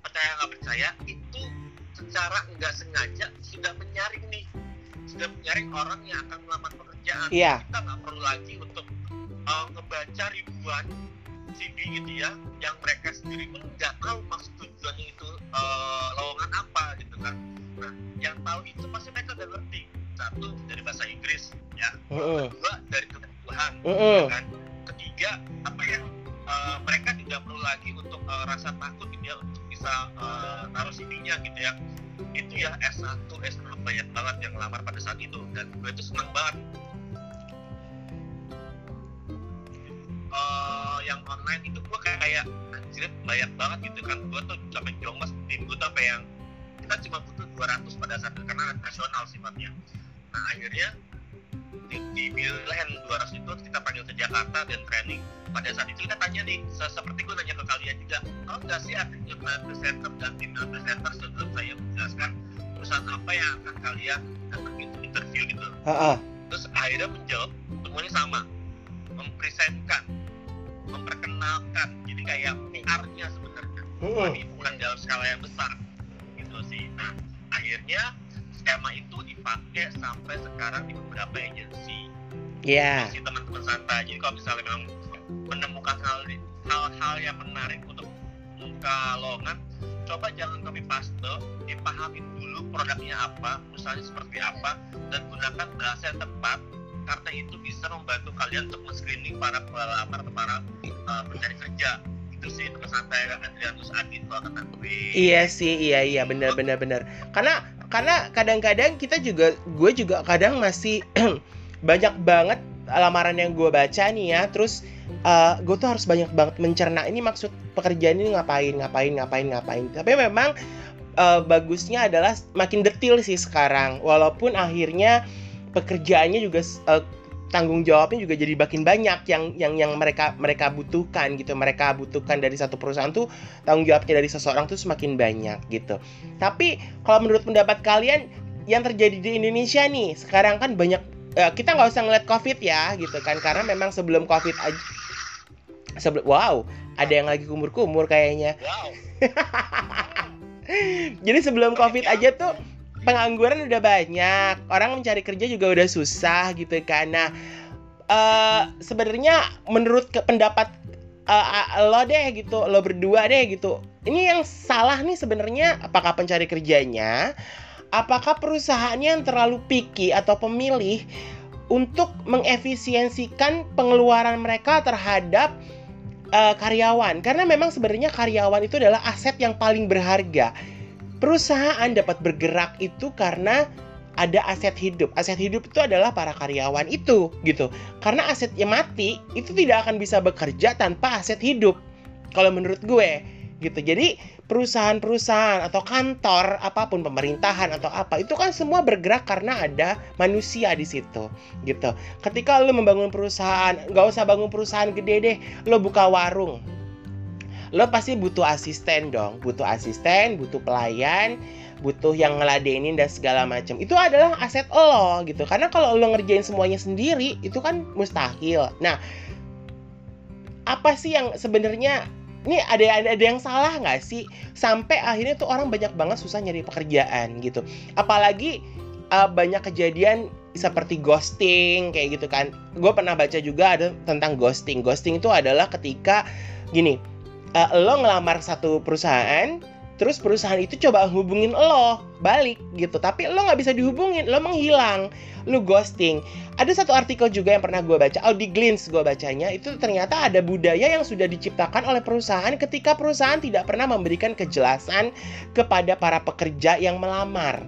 percaya nggak percaya itu secara nggak sengaja sudah menyaring nih sudah menyaring orang yang akan melamar pekerjaan. Iya. kita nggak perlu lagi untuk uh, ngebaca ribuan CV gitu ya yang mereka sendiri pun nggak tahu maksud tujuannya itu uh, lowongan apa gitu kan. Nah yang tahu itu pasti mereka udah ngerti. Satu dari bahasa Inggris ya. Mm-mm. kedua dari kebutuhan ya kan. Ketiga apa ya uh, mereka tidak perlu lagi untuk uh, rasa takut gitu ya untuk bisa uh, taruh CV-nya gitu ya itu ya S1, S2 banyak banget yang lamar pada saat itu. Dan gue itu senang banget. Uh, yang online itu gue kayak, kayak anjir banyak banget gitu kan. Gue tuh sampai jombas tim gue tuh sampai yang kita cuma butuh 200 pada saat itu. Karena nasional sifatnya. Nah akhirnya di, di pilihan 200 itu kita panggil ke Jakarta dan training. Pada saat itu kita tanya nih se- seperti gue nanya ke kalian juga kalau nggak sih artinya presenter dan tim presenter sebelum saya menjelaskan perusahaan apa yang akan kalian datangin untuk interview gitu. Ha-ha. terus akhirnya menjawab semuanya sama. Mempresentkan memperkenalkan. Jadi kayak PR-nya sebenarnya. Tapi bukan dalam skala yang besar. Gitu sih. Nah akhirnya skema itu dipakai sampai sekarang di beberapa agensi. Iya. si teman-teman santai. Jadi kalau misalnya memang menemukan hal hal-hal yang menarik untuk membuka lowongan coba jangan copy paste dipahami dulu produknya apa perusahaannya seperti apa dan gunakan bahasa yang tepat karena itu bisa membantu kalian untuk men-screening para pelamar atau para uh, pencari kerja. Itu sih teman santai Adrianus Adit kalau kata gue Iya sih, iya iya. Benar benar benar. Karena karena kadang-kadang kita juga gue juga kadang masih banyak banget lamaran yang gue baca nih ya. Terus uh, gue tuh harus banyak banget mencerna ini maksud pekerjaan ini ngapain, ngapain, ngapain, ngapain. Tapi memang uh, bagusnya adalah makin detil sih sekarang. Walaupun akhirnya pekerjaannya juga uh, tanggung jawabnya juga jadi makin banyak yang yang yang mereka mereka butuhkan gitu. Mereka butuhkan dari satu perusahaan tuh tanggung jawabnya dari seseorang tuh semakin banyak gitu. Tapi kalau menurut pendapat kalian yang terjadi di Indonesia nih sekarang kan banyak eh, kita nggak usah ngeliat COVID ya gitu kan karena memang sebelum COVID aja sebelum wow ada yang lagi kumur-kumur kayaknya. wow Jadi sebelum covid aja tuh pengangguran udah banyak, orang mencari kerja juga udah susah gitu kan. Nah, uh, sebenarnya menurut ke pendapat uh, lo deh gitu, lo berdua deh gitu. Ini yang salah nih sebenarnya apakah pencari kerjanya, apakah perusahaannya yang terlalu picky atau pemilih untuk mengefisiensikan pengeluaran mereka terhadap uh, karyawan karena memang sebenarnya karyawan itu adalah aset yang paling berharga perusahaan dapat bergerak itu karena ada aset hidup. Aset hidup itu adalah para karyawan itu, gitu. Karena asetnya mati, itu tidak akan bisa bekerja tanpa aset hidup. Kalau menurut gue, gitu. Jadi perusahaan-perusahaan atau kantor apa pun pemerintahan atau apa itu kan semua bergerak karena ada manusia di situ gitu ketika lo membangun perusahaan nggak usah bangun perusahaan gede deh lo buka warung lo pasti butuh asisten dong. Butuh asisten butuh pelayan butuh yang ngeladenin dan segala macam itu adalah aset lo gitu. Karena kalau lo ngerjain semuanya sendiri itu kan mustahil. Nah apa sih yang sebenarnya ini ada ada, yang salah nggak sih? Sampai akhirnya tuh orang banyak banget susah nyari pekerjaan gitu. Apalagi uh, banyak kejadian seperti ghosting kayak gitu kan. Gue pernah baca juga ada tentang ghosting. Ghosting itu adalah ketika gini uh, lo ngelamar satu perusahaan terus perusahaan itu coba hubungin lo balik gitu. Tapi lo nggak bisa dihubungin lo menghilang lo ghosting. Ada satu artikel juga yang pernah gue baca Audi Glins gue bacanya itu ternyata ada budaya yang sudah diciptakan oleh perusahaan ketika perusahaan tidak pernah memberikan kejelasan kepada para pekerja yang melamar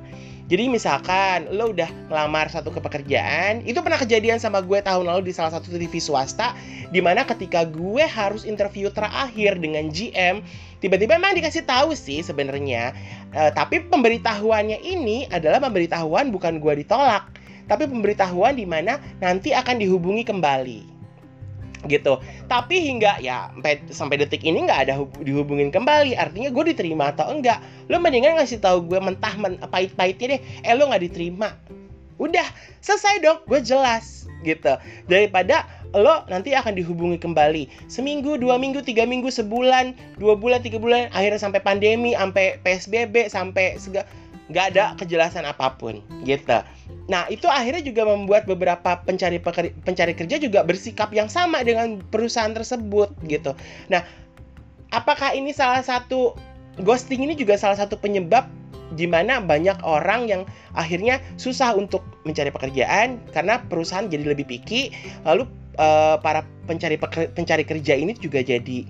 jadi misalkan lo udah ngelamar satu ke pekerjaan, itu pernah kejadian sama gue tahun lalu di salah satu TV swasta, di mana ketika gue harus interview terakhir dengan GM, tiba-tiba emang dikasih tahu sih sebenarnya, uh, tapi pemberitahuannya ini adalah pemberitahuan bukan gue ditolak, tapi pemberitahuan di mana nanti akan dihubungi kembali gitu. Tapi hingga ya sampai sampai detik ini nggak ada dihubungin kembali. Artinya gue diterima atau enggak. Lo mendingan ngasih tahu gue mentah men pahit-pahitnya deh. Eh lo nggak diterima. Udah selesai dong. Gue jelas gitu. Daripada lo nanti akan dihubungi kembali seminggu dua minggu tiga minggu sebulan dua bulan tiga bulan akhirnya sampai pandemi sampai psbb sampai segala nggak ada kejelasan apa pun gitu. Nah itu akhirnya juga membuat beberapa pencari pencari kerja juga bersikap yang sama dengan perusahaan tersebut gitu. Nah apakah ini salah satu ghosting ini juga salah satu penyebab di mana banyak orang yang akhirnya susah untuk mencari pekerjaan karena perusahaan jadi lebih picky lalu uh, para pencari pencari kerja ini juga jadi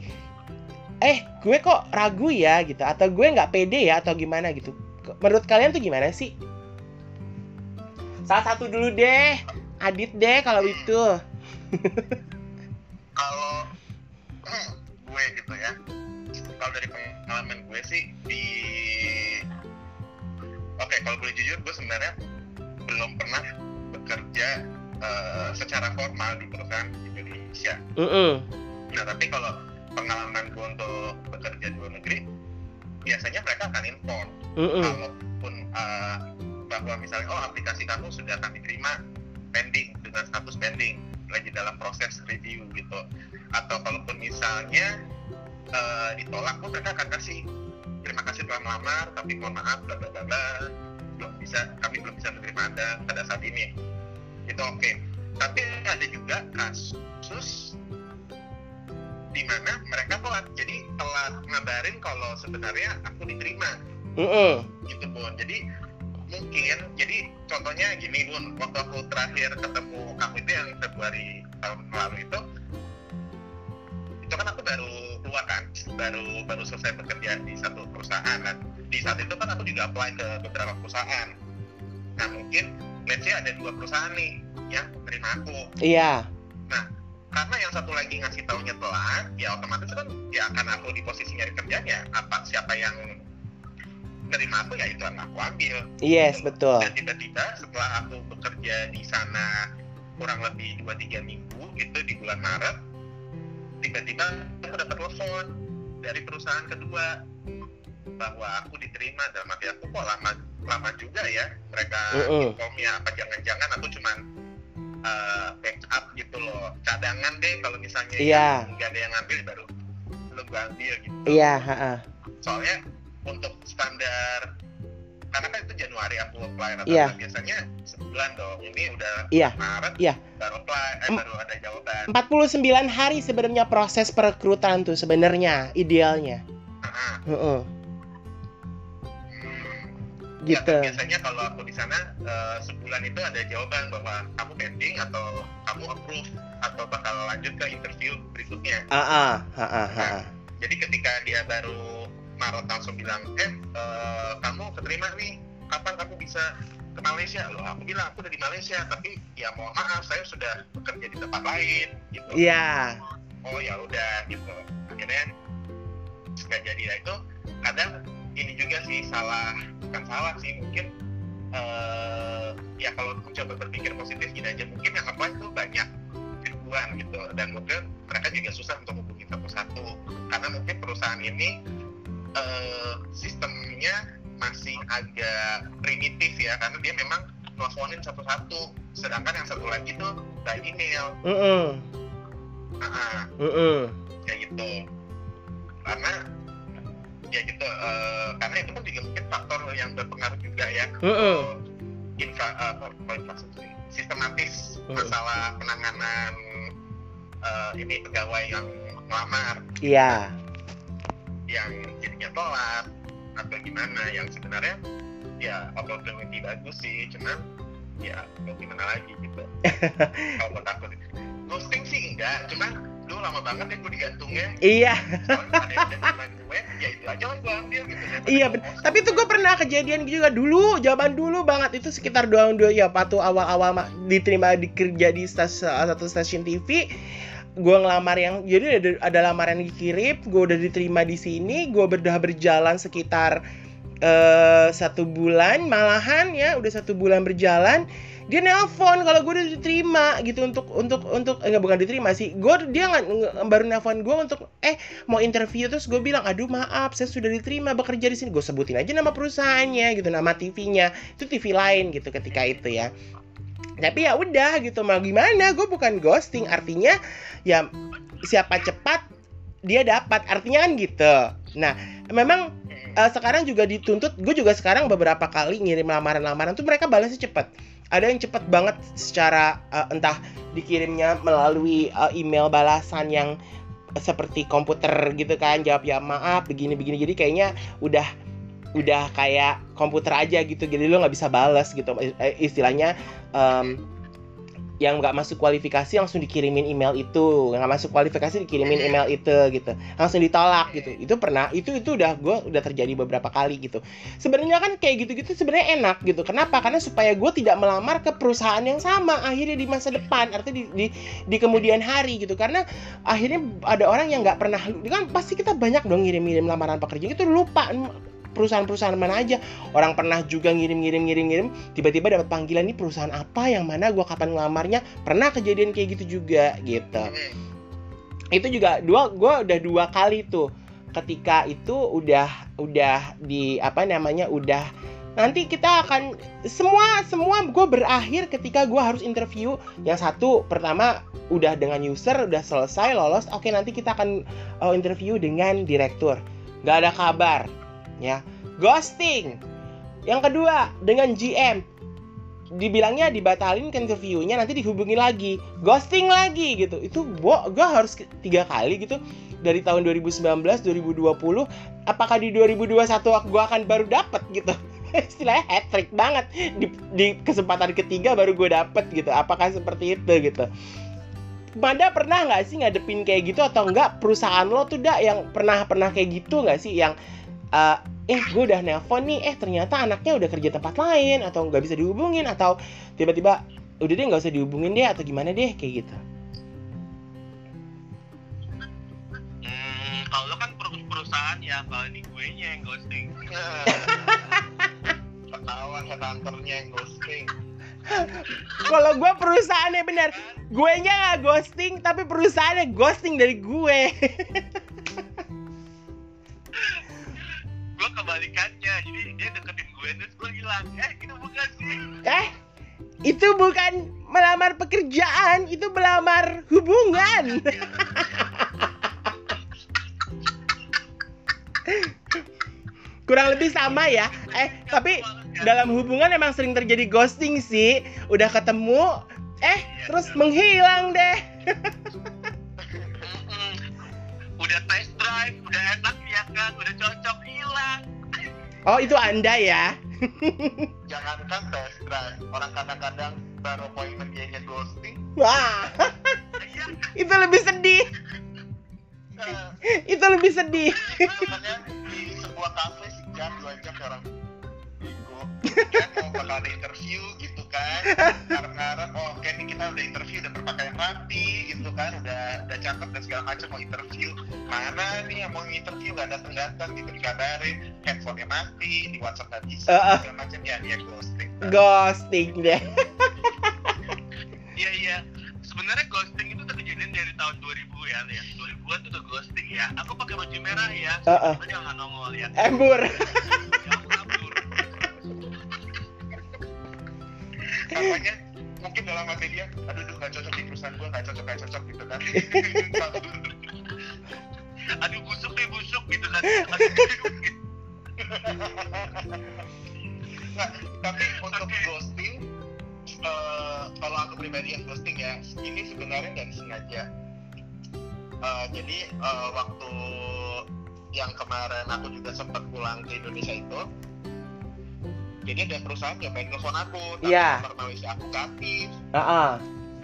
eh gue kok ragu ya gitu atau gue nggak pede ya atau gimana gitu menurut kalian tuh gimana sih? Salah satu dulu deh, Adit deh kalau itu. kalau gue gitu ya, kalau dari pengalaman gue sih di, oke okay, kalau boleh jujur gue sebenarnya belum pernah bekerja uh, secara formal di perusahaan Indonesia. Mm -hmm. Nah tapi kalau pengalaman gue untuk bekerja di luar negeri, biasanya mereka akan inform mm -mm. kalaupun uh, bahwa misalnya oh aplikasi kamu sudah kami terima pending dengan status pending lagi dalam proses review gitu atau kalaupun misalnya uh, ditolak pun mereka akan kasih terima kasih telah melamar tapi mohon maaf bla bla bla belum bisa kami belum bisa menerima anda pada saat ini itu oke okay. tapi ada juga kasus di mana mereka telat. Jadi telat ngabarin kalau sebenarnya aku diterima. Mm -hmm. gitu bun. Jadi mungkin jadi contohnya gini bun. Waktu aku terakhir ketemu kamu itu yang Februari tahun lalu itu itu kan aku baru keluar kan? Baru baru selesai pekerjaan di satu perusahaan kan? Di saat itu kan aku juga apply ke beberapa perusahaan. Nah mungkin let's say ada dua perusahaan nih yang terima aku. Iya karena yang satu lagi ngasih taunya telat ya otomatis kan ya akan aku di posisi nyari kerjaan ya apa siapa yang nerima aku ya itu yang aku ambil. Yes betul. Dan tiba-tiba setelah aku bekerja di sana kurang lebih 2-3 minggu itu di bulan Maret tiba-tiba aku dapat telepon dari perusahaan kedua bahwa aku diterima. Dalam arti aku kok lama lama juga ya mereka uh -uh. informnya apa jangan-jangan aku cuman uh, backup gitu loh cadangan deh kalau misalnya yeah. nggak ada yang ngambil baru belum gue ambil gitu iya yeah, uh -uh. soalnya untuk standar karena kan itu Januari aku apply rata Iya. biasanya sebulan dong ini udah Iya. Maret Iya. baru apply eh baru ada jawaban 49 hari sebenarnya proses perekrutan tuh sebenarnya idealnya. Ah, Heeh. Ya, Gitu. kan biasanya kalau aku di sana eh, sebulan itu ada jawaban bahwa kamu pending atau kamu approve atau bakal lanjut ke interview berikutnya. Ah, ah, ah, ah, ah. Jadi ketika dia baru Maret langsung bilang, eh eh, kamu keterima nih, kapan kamu bisa ke Malaysia? Loh, aku bilang aku udah di Malaysia, tapi ya mohon maaf saya sudah bekerja di tempat lain, gitu. Iya. Oh ya udah, gitu. Akhirnya nggak jadi. Nah itu kadang ini juga sih salah, bukan salah sih mungkin eh ya kalau aku coba berpikir positif gini aja mungkin yang apply itu banyak ribuan gitu dan mungkin mereka juga susah untuk hubungi satu-satu karena mungkin perusahaan ini eh, sistemnya masih agak primitif ya karena dia memang nelfonin satu-satu sedangkan yang satu lagi tuh by email Heeh. nah, Heeh. kayak gitu karena ya gitu. Eh, karena itu kan juga mungkin faktor yang berpengaruh juga ya Heeh. infra eh, apa bukan infrastruktur. Sistematis Mm. masalah penanganan eh, ini pegawai yang melamar Iya. yang jadinya telat atau gimana yang sebenarnya ya opportunity bagus sih. Cuman ya mau gimana lagi gitu. Kalau buat aku ghosting sih enggak. Cuman lu lama banget ya gue digantungnya Iya. soalnya ada yang udah terima gue ya itu aja lah gue ambil gitu Daripada Iya, gua ben- ghosting. Tapi itu gue pernah kejadian juga dulu, zaman dulu banget itu sekitar dua tahun dua ya waktu awal-awal ma- diterima di kerja di stas, satu stasiun TV. Gue ngelamar yang jadi ada, ada lamaran dikirim, gue udah diterima di sini, gue udah berjalan sekitar eh, satu bulan, malahan ya udah satu bulan berjalan. Dia nelpon kalau gue udah diterima gitu untuk untuk untuk enggak bukan diterima sih. Gue dia nggak baru nelpon gue untuk eh mau interview terus gue bilang aduh maaf saya sudah diterima bekerja di sini. Gue sebutin aja nama perusahaannya gitu nama TV-nya itu TV lain gitu ketika itu ya. Tapi ya udah gitu mau gimana? Gue bukan ghosting artinya ya siapa cepat dia dapat artinya kan gitu. Nah memang eh, sekarang juga dituntut gue juga sekarang beberapa kali ngirim lamaran-lamaran tuh mereka balasnya cepet ada yang cepet banget secara eh, entah dikirimnya melalui eh, email balasan yang seperti komputer gitu kan jawab ya maaf begini begini. Jadi kayaknya udah udah kayak komputer aja gitu. Jadi lo nggak bisa balas gitu Eh, istilahnya em, yang nggak masuk kualifikasi langsung dikirimin email itu. Yang nggak masuk kualifikasi dikirimin email itu gitu. Langsung ditolak gitu. Itu pernah itu itu udah gue udah terjadi beberapa kali gitu. Sebenarnya kan kayak gitu-gitu sebenarnya enak gitu. Kenapa? Karena supaya gue tidak melamar ke perusahaan yang sama akhirnya di masa depan artinya di, di di kemudian hari gitu. Karena akhirnya ada orang yang nggak pernah kan pasti kita banyak dong ngirim-ngirim lamaran pekerjaan itu lupa perusahaan-perusahaan mana aja. Orang pernah juga ngirim-ngirim ngirim-ngirim tiba-tiba dapat panggilan nih perusahaan apa yang mana? Gua kapan ngelamarnya? Pernah kejadian kayak gitu juga gitu. Itu juga dua gua udah dua kali tuh. Ketika itu udah udah di apa namanya udah nanti kita akan semua semua gue berakhir ketika gue harus interview. Yang satu pertama udah dengan user udah selesai lolos. Oke nanti kita akan uh, interview dengan direktur. Nggak ada kabar ya. Ghosting. Yang kedua dengan GM dibilangnya dibatalin ke interviewnya nanti dihubungi lagi. Ghosting lagi gitu. Itu gua gua harus tiga kali gitu. Dari tahun 2019 2020 apakah di 2021 gua akan baru dapat gitu? Istilahnya hat trick banget. Di, di kesempatan ketiga baru gue dapet gitu. Apakah seperti itu gitu? Manda pernah nggak sih ngadepin kayak gitu atau enggak perusahaan lo tuh dak yang pernah pernah kayak gitu nggak sih? Yang eh, eh gue udah nelpon nih eh ternyata anaknya udah kerja tempat lain atau nggak bisa dihubungin atau tiba-tiba udah deh nggak usah dihubungin deh atau gimana deh kayak gitu Hmm, kalau kan per- perusahaan ya, kalau ini gue nya yang ghosting. Ketahuan ke kantornya yang ghosting. kalau gue perusahaannya bener gue nya nggak ghosting tapi perusahaannya ghosting dari gue Gue kebalikannya, jadi dia deketin gue terus gue hilang. Eh, itu bukan sih. eh itu bukan melamar pekerjaan itu melamar hubungan kurang lebih sama ya eh tapi dalam hubungan emang sering terjadi ghosting sih udah ketemu eh terus menghilang deh. udah test drive udah enak ya kan udah cocok hilang. Oh itu anda ya? Jangankan test drive orang kadang-kadang baru appointment dia ghosting. Wah. Iya, itu lebih sedih. Nah, itu lebih sedih. Di sebuah kafe sejam dua jam orang. Kan mau bakal ada interview gitu kan. Karena oh oke nih kita udah interview udah berpakaian rapi gitu kan. Udah udah cakep dan segala macam mau interview. Mana nih yang mau interview? Gak datang datang gitu dikabarin handphonenya mati di WhatsApp gak bisa Uh-uh. segala macam ya dia ghosting. Ghosting deh. Iya iya. Sebenarnya ghosting itu kejadian dari tahun 2000 ya ya 2000-an tuh udah ghosting ya. Aku pakai baju merah ya. Tiba dia nggak nongol ya. Embur katanya mungkin dalam hati dia aduh duh gak cocok di perusahaan gua gak cocok gak cocok gitu kan. Aduh busuk deh busuk gitu kan. Nah, tapi untuk ghosting eh, kalau aku pribadi yang ghosting ya ini sebenarnya nggak disengaja. Eh, jadi eh, waktu yang kemarin aku juga sempat pulang ke Indonesia itu jadi ada perusahaan nyobain nelfon aku tapi Iya. nomor Malaysia aku aktif ah ah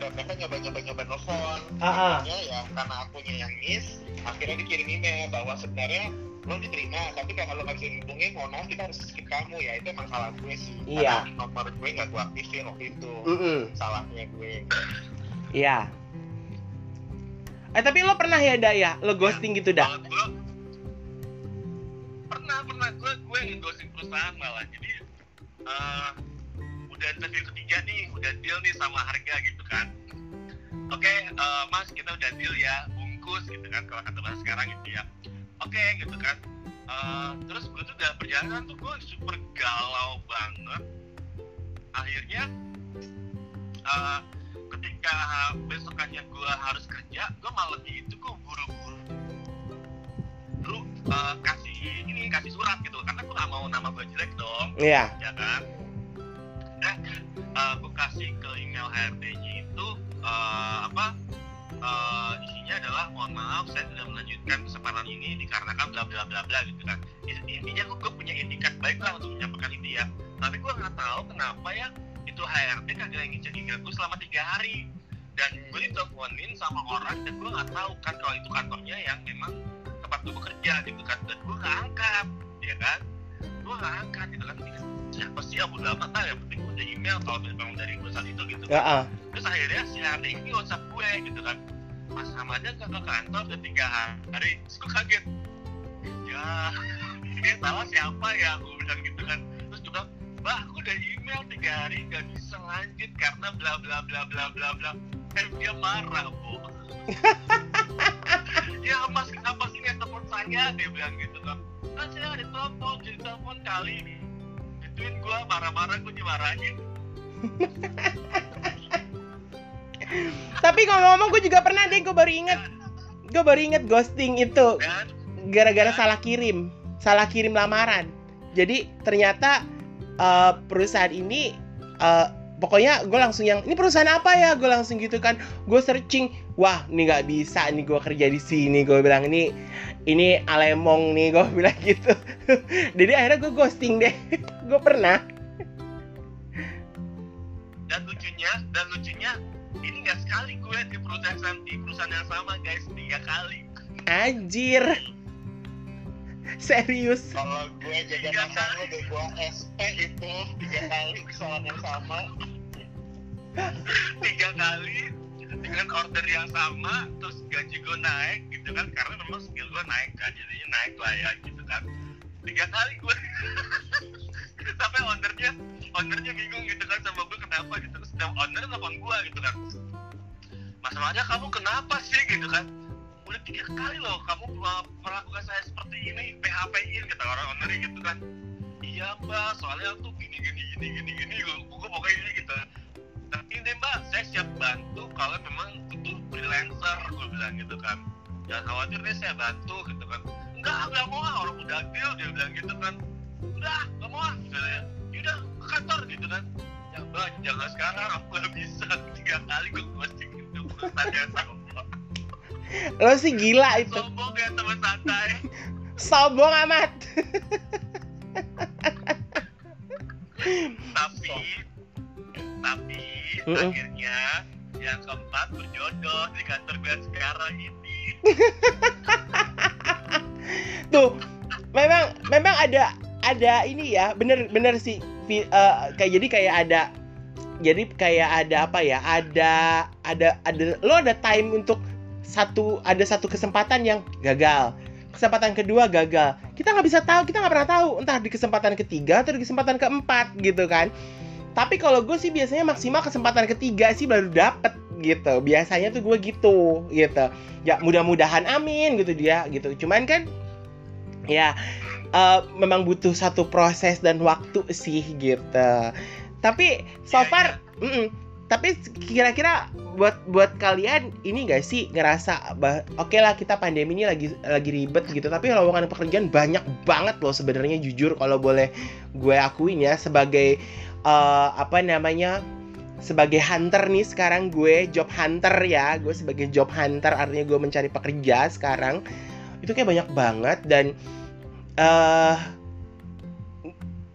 dan mereka nyoba nyoba nyoba nelfon. Ah, ah. akhirnya ya karena akunya yang miss akhirnya dikirim email bahwa sebenarnya lo diterima tapi kalau lo nggak bisa dihubungin mohon maaf kita harus skip kamu ya. Itu emang salah gue sih. Iya. karena nomor gue nggak gue aktifin waktu itu. Mm-mm. salahnya gue. Iya. Eh tapi lo pernah ya Daya lo ghosting gitu dah pernah pernah. Gue gue ngeghosting perusahaan malah. Jadi eh, udah interview ketiga nih udah deal nih sama harga gitu kan. Oke eh, mas kita udah deal ya bungkus gitu kan kalau kata bahasa sekarang gitu ya. Oke gitu kan. Eh, terus gue tuh udah perjalanan tuh gue super galau banget. Akhirnya eh, ketika besokannya gue harus kerja gue malah itu gue buru-buru eh, kasih ini kasih surat gitu. Karena gue gak mau nama gue jelek dong. Iya. Ya kan? Eh uh, gue kasih ke email HRD-nya itu eh, apa eh, isinya adalah mohon maaf saya tidak melanjutkan kesempatan ini dikarenakan bla bla bla bla gitu kan. In- intinya gue, gue punya etikat baik lah untuk menyampaikan itu ya. Tapi gue nggak tahu kenapa ya itu HRD kagak ngecek gue selama tiga hari. Dan gue diteleponin sama orang dan gue nggak tahu kan kalau itu kantornya yang memang tempat gue bekerja gitu kan dan gue nggak angkat ya kan? Gue nggak angkat gitu kan? Ini siapa sih abu lama ah? Yang penting gue udah email kalau memang dari perusahaan itu gitu kan? Ah terus akhirnya si HRD ini whatsapp gue gitu kan? Mas gak ke kantor udah tiga hari terus gue kaget. Ya dia salah siapa ya? Gue bilang gitu kan. Terus juga mbak aku udah email tiga hari gak bisa lanjut karena bla bla bla bla bla bla. Eh dia marah bu. Ya mas kenapa saya dia bilang gitu kan. Kan saya ada telepon jadi telepon kali gituin gue marah-marah gue dimarahin. Tapi ngomong-ngomong gue juga pernah deh gue baru inget gue baru inget ghosting itu. Gara-gara salah kirim. Salah kirim lamaran. Jadi ternyata eh, perusahaan ini eh, pokoknya gue langsung yang ini perusahaan apa ya? Gue langsung gitu kan. Gue searching wah ini nggak bisa nih gue kerja di sini. Gue bilang ini ini alemong nih gue bilang gitu. Jadi akhirnya gue ghosting deh. Gue pernah. Dan lucunya dan lucunya ini nggak sekali gue di perusahaan di perusahaan yang sama guys. Tiga kali. Anjir serius. Kalau gue jadi pasangan udah gue SP itu tiga kali kesalahan yang sama. Tiga kali dengan order yang sama terus gaji gue naik gitu kan karena memang skill gue naik kan jadinya naik lah ya gitu kan. Tiga kali gue. Sampai ownernya ownernya bingung gitu kan sama gue kenapa gitu terus dan owner telepon gue gitu kan. Masalahnya kamu kenapa sih gitu kan udah tiga kali loh kamu uh, melakukan saya seperti ini PHP in kata orang owner gitu kan. Iya mbak soalnya tuh gini gini gini gini gini gue pokoknya ini gitu. Tapi deh mbak saya siap bantu kalau memang butuh freelancer gue bilang gitu kan. Jangan khawatir deh saya bantu gitu kan. Enggak enggak mau lah orang udah deal dia bilang gitu kan. Udah enggak mau lah gitu ya udah ke kantor gitu kan. Ya mbak jangan sekarang aku gak bisa tiga kali gue ghosting gitu tadi lo sih gila itu. Sombong ya teman santai. Sombong amat. Tapi tapi akhirnya yang keempat berjodoh di kantor gue sekarang ini. Tuh memang memang ada ada ini ya bener bener sih eh, kayak jadi kayak ada jadi kayak ada apa ya ada ada ada lo ada time untuk satu ada satu kesempatan yang gagal. Kesempatan kedua gagal. Kita nggak bisa tahu kita nggak pernah tahu. Entah di kesempatan ketiga atau di kesempatan keempat gitu kan. Tapi kalau gue sih biasanya maksimal kesempatan ketiga sih baru dapet gitu. Biasanya tuh gue gitu gitu. Ya mudah-mudahan amin gitu dia gitu. Cuman kan ya eh, memang butuh satu proses dan waktu sih gitu. Tapi so far mm-mm. Tapi kira-kira buat buat kalian ini gak sih ngerasa oke lah kita pandemi ini lagi lagi ribet gitu. Tapi lowongan pekerjaan banyak banget loh sebenarnya jujur kalau boleh gue akuin ya. Sebagai eh, apa namanya sebagai hunter nih sekarang gue job hunter ya. Gue sebagai job hunter artinya gue mencari pekerja sekarang itu kayak banyak banget. Dan eh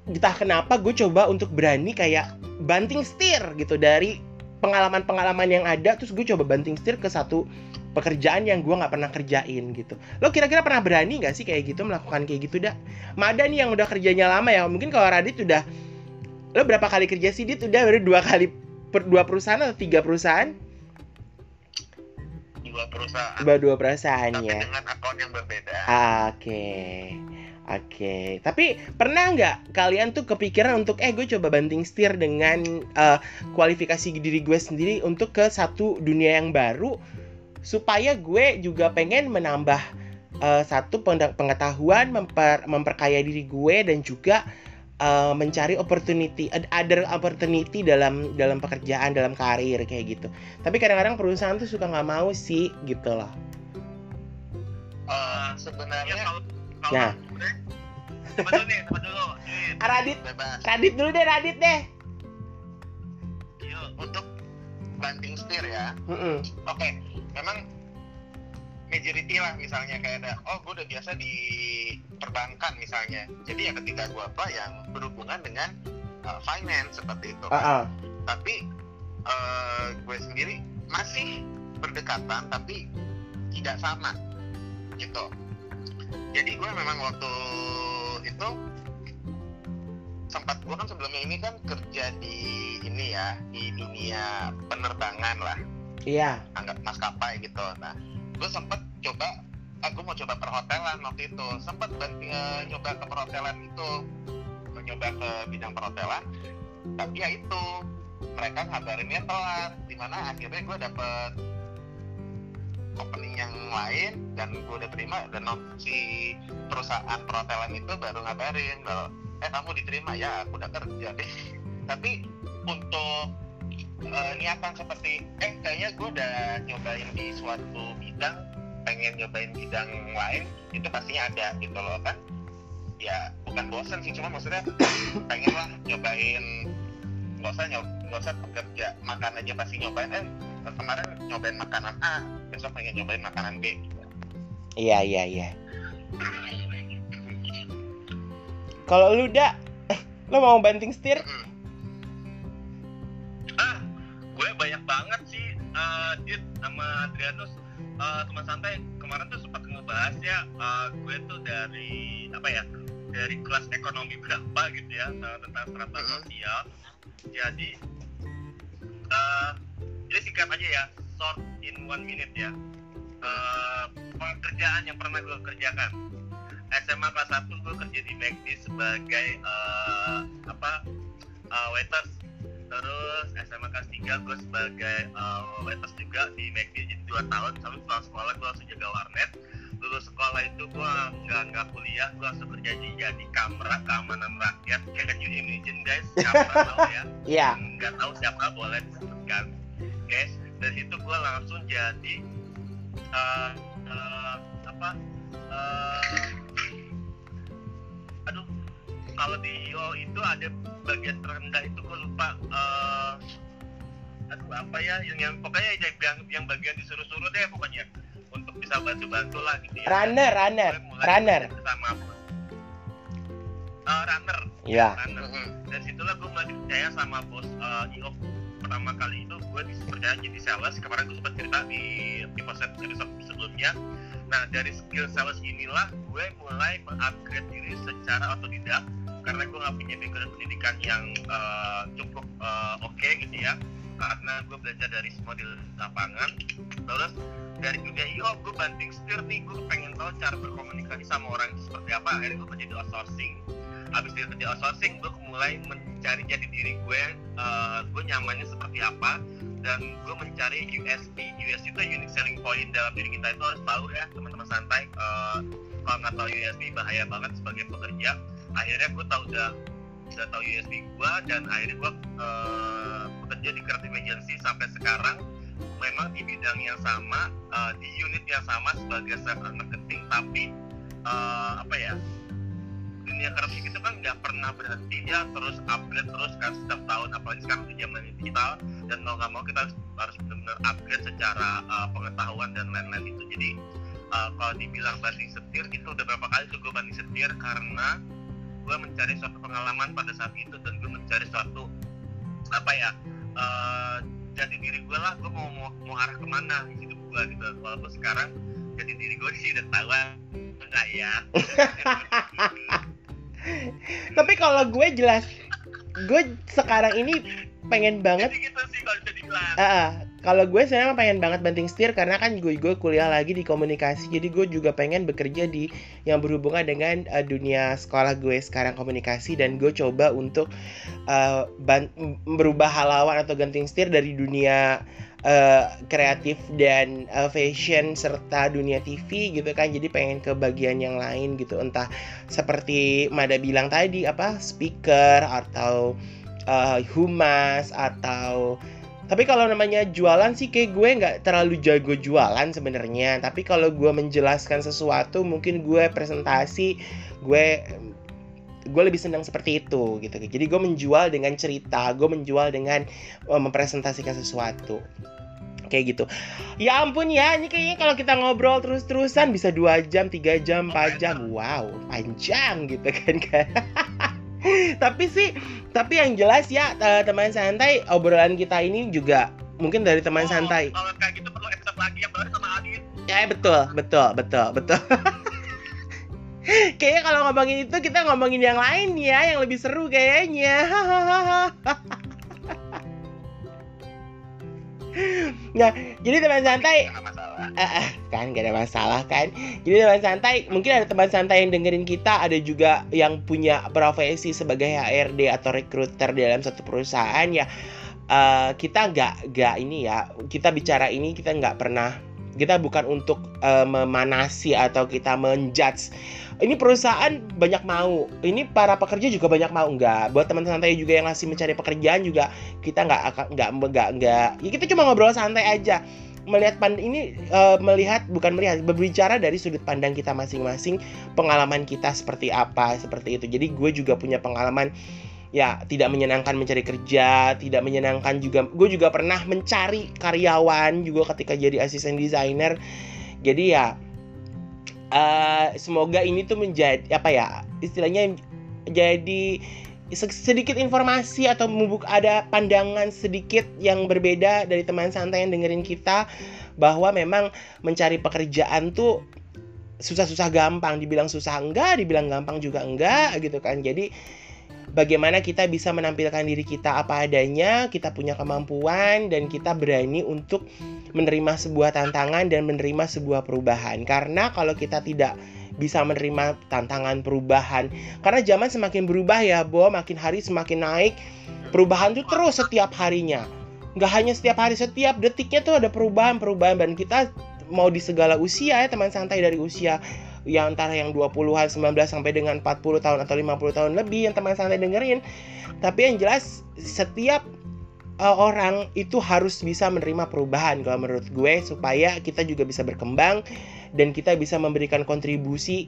entah kenapa gue coba untuk berani kayak banting setir gitu dari pengalaman-pengalaman yang ada terus gue coba banting setir ke satu pekerjaan yang gue nggak pernah kerjain gitu. Lo kira-kira pernah berani nggak sih kayak gitu melakukan kayak gitu dah Mada nih yang udah kerjanya lama ya mungkin kalau Radit udah lo berapa kali kerja sih Dit? Udah baru dua kali per dua perusahaan atau tiga perusahaan? Dua perusahaan. Dua dua tapi perusahaannya dengan akun yang berbeda. Oke, oke. Tapi pernah nggak kalian tuh kepikiran untuk eh gue coba banting setir dengan eh, kualifikasi diri gue sendiri untuk ke satu dunia yang baru supaya gue juga pengen menambah eh, satu peng- pengetahuan, memper- memperkaya diri gue dan juga eh, mencari opportunity, other opportunity dalam dalam pekerjaan, dalam karir kayak gitu. Tapi kadang-kadang perusahaan tuh suka nggak mau sih gitu loh. Ya sebenarnya kalau kalau Nah. coba dulu nih coba dulu Dit. Radit, bebas Radit dulu deh, Radit deh. yuk untuk banting setir ya Mm-mm. oke memang majority lah misalnya kayak ada oh gue udah biasa di perbankan misalnya jadi ya ketika gue apa yang berhubungan dengan uh, finance seperti itu Ah, ah. tapi uh, gue sendiri masih berdekatan tapi tidak sama gitu jadi gue memang waktu itu sempat gue kan sebelumnya ini kan kerja di ini ya di dunia penerbangan lah. Iya. anggap maskapai gitu. Nah gue sempet coba aku mau coba perhotelan waktu itu. Sempet ban- eh, nyoba ke perhotelan itu. Nyoba ke bidang perhotelan. Tapi ya itu mereka ngabarinnya telat. Di mana akhirnya gue dapet opening yang lain dan gue udah terima dan si perusahaan perhotelan itu baru ngabarin kalau eh kamu diterima? Ya aku udah kerja. Deh tapi untuk eh, niatan seperti eh kayaknya gue udah nyobain di suatu bidang pengen nyobain bidang lain itu pastinya ada gitu loh kan? Ya bukan bosan sih cuma maksudnya pengen lah nyobain nggak usah nyob nggak usah bekerja makan aja pasti nyobain. Eh kemarin nyobain makanan A besok pengen nyobain makanan B gitu. Iya, iya, iya. Kalau lu udah lo mau banting setir? Ah gue banyak banget sih eh Dit sama Adrianus eh, teman santai kemarin tuh sempat ngebahas ya eh, gue tuh dari apa ya dari kelas ekonomi berapa gitu ya eh, tentang strata sosial jadi eh jadi singkat aja ya short in one minute ya. Eh, pekerjaan yang pernah gue kerjakan. SMA kelas 1 gue kerja di McD sebagai eh, apa eh, waiters. Terus SMA kelas 3 gue sebagai uh, waiters juga di McD jadi 2 tahun. Sampai pulang sekolah gue langsung jaga warnet. Lulus sekolah itu gue nggak nggak kuliah gue langsung kerja di jadi kamera keamanan rakyat. Ya kan you imagine guys. Kamera tahu ya. Iya. nggak tahu siapa boleh disebutkan guys dari situ gue langsung jadi uh, uh, apa uh, aduh kalau di IO itu ada bagian terendah itu gue lupa uh, apa ya yang, yang pokoknya yang, yang bagian disuruh-suruh deh pokoknya untuk bisa bantu-bantu lah gitu ya. Runner, runner, runner. Sama uh, runner. Ya. Runner. Dan situlah gue mulai dipercaya sama bos uh, IO pertama kali itu gue dipercaya jadi sales. Kemarin gue sempat cerita di di episode sebelumnya. Nah dari skill sales inilah gue mulai mengupgrade diri secara otodidak. Karena gue nggak punya background pendidikan yang uh, cukup uh, oke gitu ya. Karena gue belajar dari semua di lapangan. Terus dari dunia IO gue banting setir nih gue pengen tahu cara berkomunikasi sama orang itu seperti apa. Akhirnya gue menjadi outsourcing. Habis dari kerja outsourcing gue mulai mencari jati diri gue uh, gue nyamannya seperti apa dan gue mencari USP USP itu unique selling point dalam diri kita itu harus tahu ya teman-teman santai. Uh, kalau nggak tahu USP bahaya banget sebagai pekerja. Akhirnya gue tahu udah udah tahu USP gue dan akhirnya gue uh, bekerja di creative agency sampai sekarang memang di bidang yang sama uh, di unit yang sama sebagai and marketing. Tapi uh, apa ya dunia kreatif itu kan nggak pernah berhenti ya terus upgrade terus kan setiap tahun apalagi sekarang di zaman digital. Dan mau nggak mau kita harus, harus benar-benar upgrade secara uh, pengetahuan dan lain-lain itu jadi uh, kalau dibilang banding setir itu udah berapa kali tuh gue banding setir karena gue mencari suatu pengalaman pada saat itu dan gue mencari suatu apa ya uh, jati diri gue lah gue mau, mau mau arah ke mana hidup gue gitu. Walaupun sekarang jati diri gue sih udah tahu enggak ya. Tapi kalau gue jelas, gue sekarang ini pengen banget. jadi gitu sih kalau bisa dibilang. Ah. kalau gue sekarang pengen banget banting setir karena kan gue gue kuliah lagi di komunikasi, jadi gue juga pengen bekerja di yang berhubungan dengan eh, dunia sekolah gue sekarang komunikasi. Dan gue coba untuk eh, ban- merubah halawan atau ganting setir dari dunia eh, kreatif dan eh, fashion serta dunia TV gitu kan. Jadi pengen ke bagian yang lain gitu. Entah seperti Mada bilang tadi apa speaker atau uh, humas atau tapi kalau namanya jualan sih kayak gue nggak terlalu jago jualan sebenarnya. Tapi kalau gue menjelaskan sesuatu mungkin gue presentasi gue gue lebih senang seperti itu gitu. Jadi gue menjual dengan cerita gue menjual dengan uh, mempresentasikan sesuatu. Kayak gitu. Ya ampun ya ini kayaknya kalau kita ngobrol terus-terusan bisa dua jam tiga jam empat jam. Wow panjang gitu kan kan. Tapi sih tapi yang jelas ya teman santai obrolan kita ini juga mungkin dari teman Oh, santai. kalau kayak gitu perlu episode lagi yang baru sama Adit. Ya betul betul betul betul. Kayaknya kalau ngomongin itu kita ngomongin yang lain ya yang lebih seru kayaknya nah jadi teman santai Eh, eh, kan gak ada masalah kan? Jadi teman santai mungkin ada teman santai yang dengerin kita ada juga yang punya profesi sebagai HRD atau recruiter dalam satu perusahaan ya. Eh, kita nggak nggak ini ya kita bicara ini kita nggak pernah kita bukan untuk eh, memanasi atau kita menjudge. Ini perusahaan banyak mau. Ini para pekerja juga banyak mau. Nggak buat teman santai juga yang masih mencari pekerjaan juga kita nggak nggak nggak nggak. Ya kita cuma ngobrol santai aja. Melihat pand ini eh, melihat bukan melihat berbicara dari sudut pandang kita masing-masing pengalaman kita seperti apa seperti itu. Jadi gue juga punya pengalaman ya tidak menyenangkan mencari kerja tidak menyenangkan juga. Gue juga pernah mencari karyawan juga ketika jadi asisten desainer. Jadi ya eh, semoga ini tuh menjadi apa ya istilahnya jadi se- sedikit informasi atau membuk ada pandangan sedikit yang berbeda dari teman santai yang dengerin kita bahwa memang mencari pekerjaan tuh susah-susah gampang. Dibilang susah enggak dibilang gampang juga enggak gitu kan. Jadi bagaimana kita bisa menampilkan diri kita apa adanya kita punya kemampuan dan kita berani untuk menerima sebuah tantangan dan menerima sebuah perubahan. Karena kalau kita tidak bisa menerima tantangan perubahan karena zaman semakin berubah ya Bo makin hari semakin naik perubahan tuh terus setiap harinya. Nggak hanya setiap hari setiap detiknya tuh ada perubahan perubahan dan kita mau di segala usia ya teman santai dari usia yang antara yang 20-an 19 sampai dengan 40 tahun atau 50 tahun lebih yang teman santai dengerin. Tapi yang jelas setiap uh, orang itu harus bisa menerima perubahan kalau menurut gue supaya kita juga bisa berkembang dan kita bisa memberikan kontribusi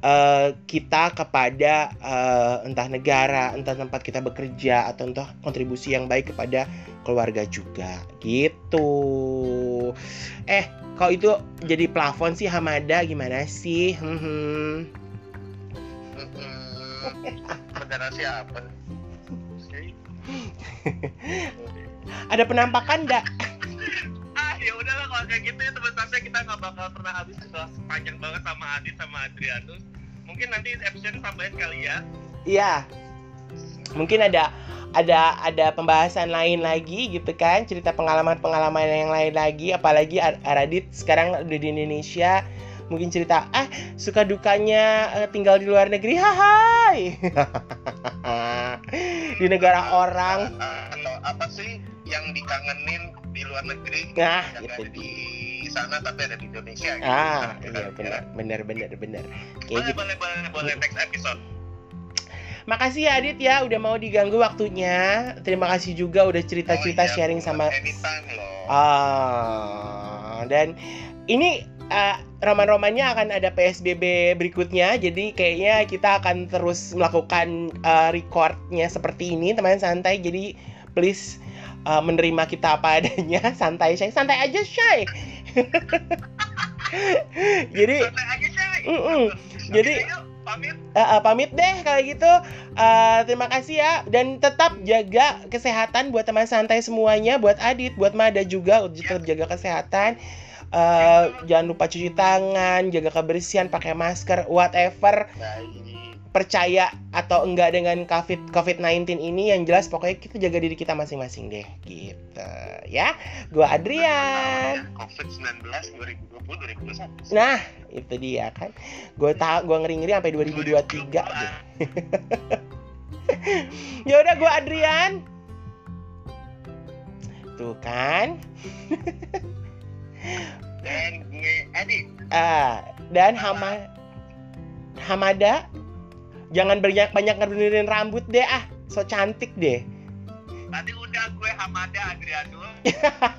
eh, kita kepada eh, entah negara, entah tempat kita bekerja atau entah kontribusi yang baik kepada keluarga juga gitu. Eh, kalau itu jadi plafon sih Hamada gimana sih? Hmm, hmm. Mm-mm. Beneran siapa? Ada penampakan enggak? ya udahlah kalau kayak gitu ya teman santai kita nggak bakal pernah habis udah panjang banget sama Adit sama Adrianus mungkin nanti episode tambahin kali ya Iya. Mungkin ada ada ada pembahasan lain lagi gitu kan, cerita pengalaman-pengalaman yang lain lagi apalagi Ar- Aradit sekarang udah di Indonesia. Mungkin cerita ah suka dukanya eh, tinggal di luar negeri. Hai. di negara orang. Atau apa sih yang dikangenin di luar negeri Nah, yang itu ada di sana tapi ada di Indonesia gitu. Ah, Kita iya benar, benar, benar, benar. Kayak boleh gitu. boleh boleh boleh next episode Makasih ya Adit ya udah mau diganggu waktunya. Terima kasih juga udah cerita-cerita Oh iya, sharing sama anytime loh. Ah, dan ini eh, roman-romannya akan ada PSBB berikutnya, jadi kayaknya kita akan terus melakukan eh, recordnya seperti ini, teman santai. Jadi please eh, menerima kita apa adanya, santai Shay, santai aja Shay. jadi santai aja sih Mm-mm. Jadi- pamit eh, pamit deh kalau gitu. Eh, terima kasih ya dan tetap jaga kesehatan buat teman santai semuanya, buat Adit, buat Mada juga tetap jaga kesehatan. Eh, jangan lupa cuci tangan, jaga kebersihan, pakai masker, whatever. Baik. Percaya atau enggak dengan COVID COVID-19 ini yang jelas pokoknya kita jaga diri kita masing-masing deh gitu. Ya. Gua Adrian. COVID-19 2020 2021. Nah, itu dia kan. Gue tak gua ngeri-ngeri sampai 2023 deh. ya udah gue Adrian. Tuh kan. Dan gue Adi. Ah, dan Hama Hamada jangan banyak banyak ngebenerin rambut deh ah. So cantik deh. tadi udah gue Hamada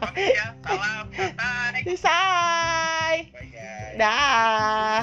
pamit ya salam Say. Bye guys. Dah.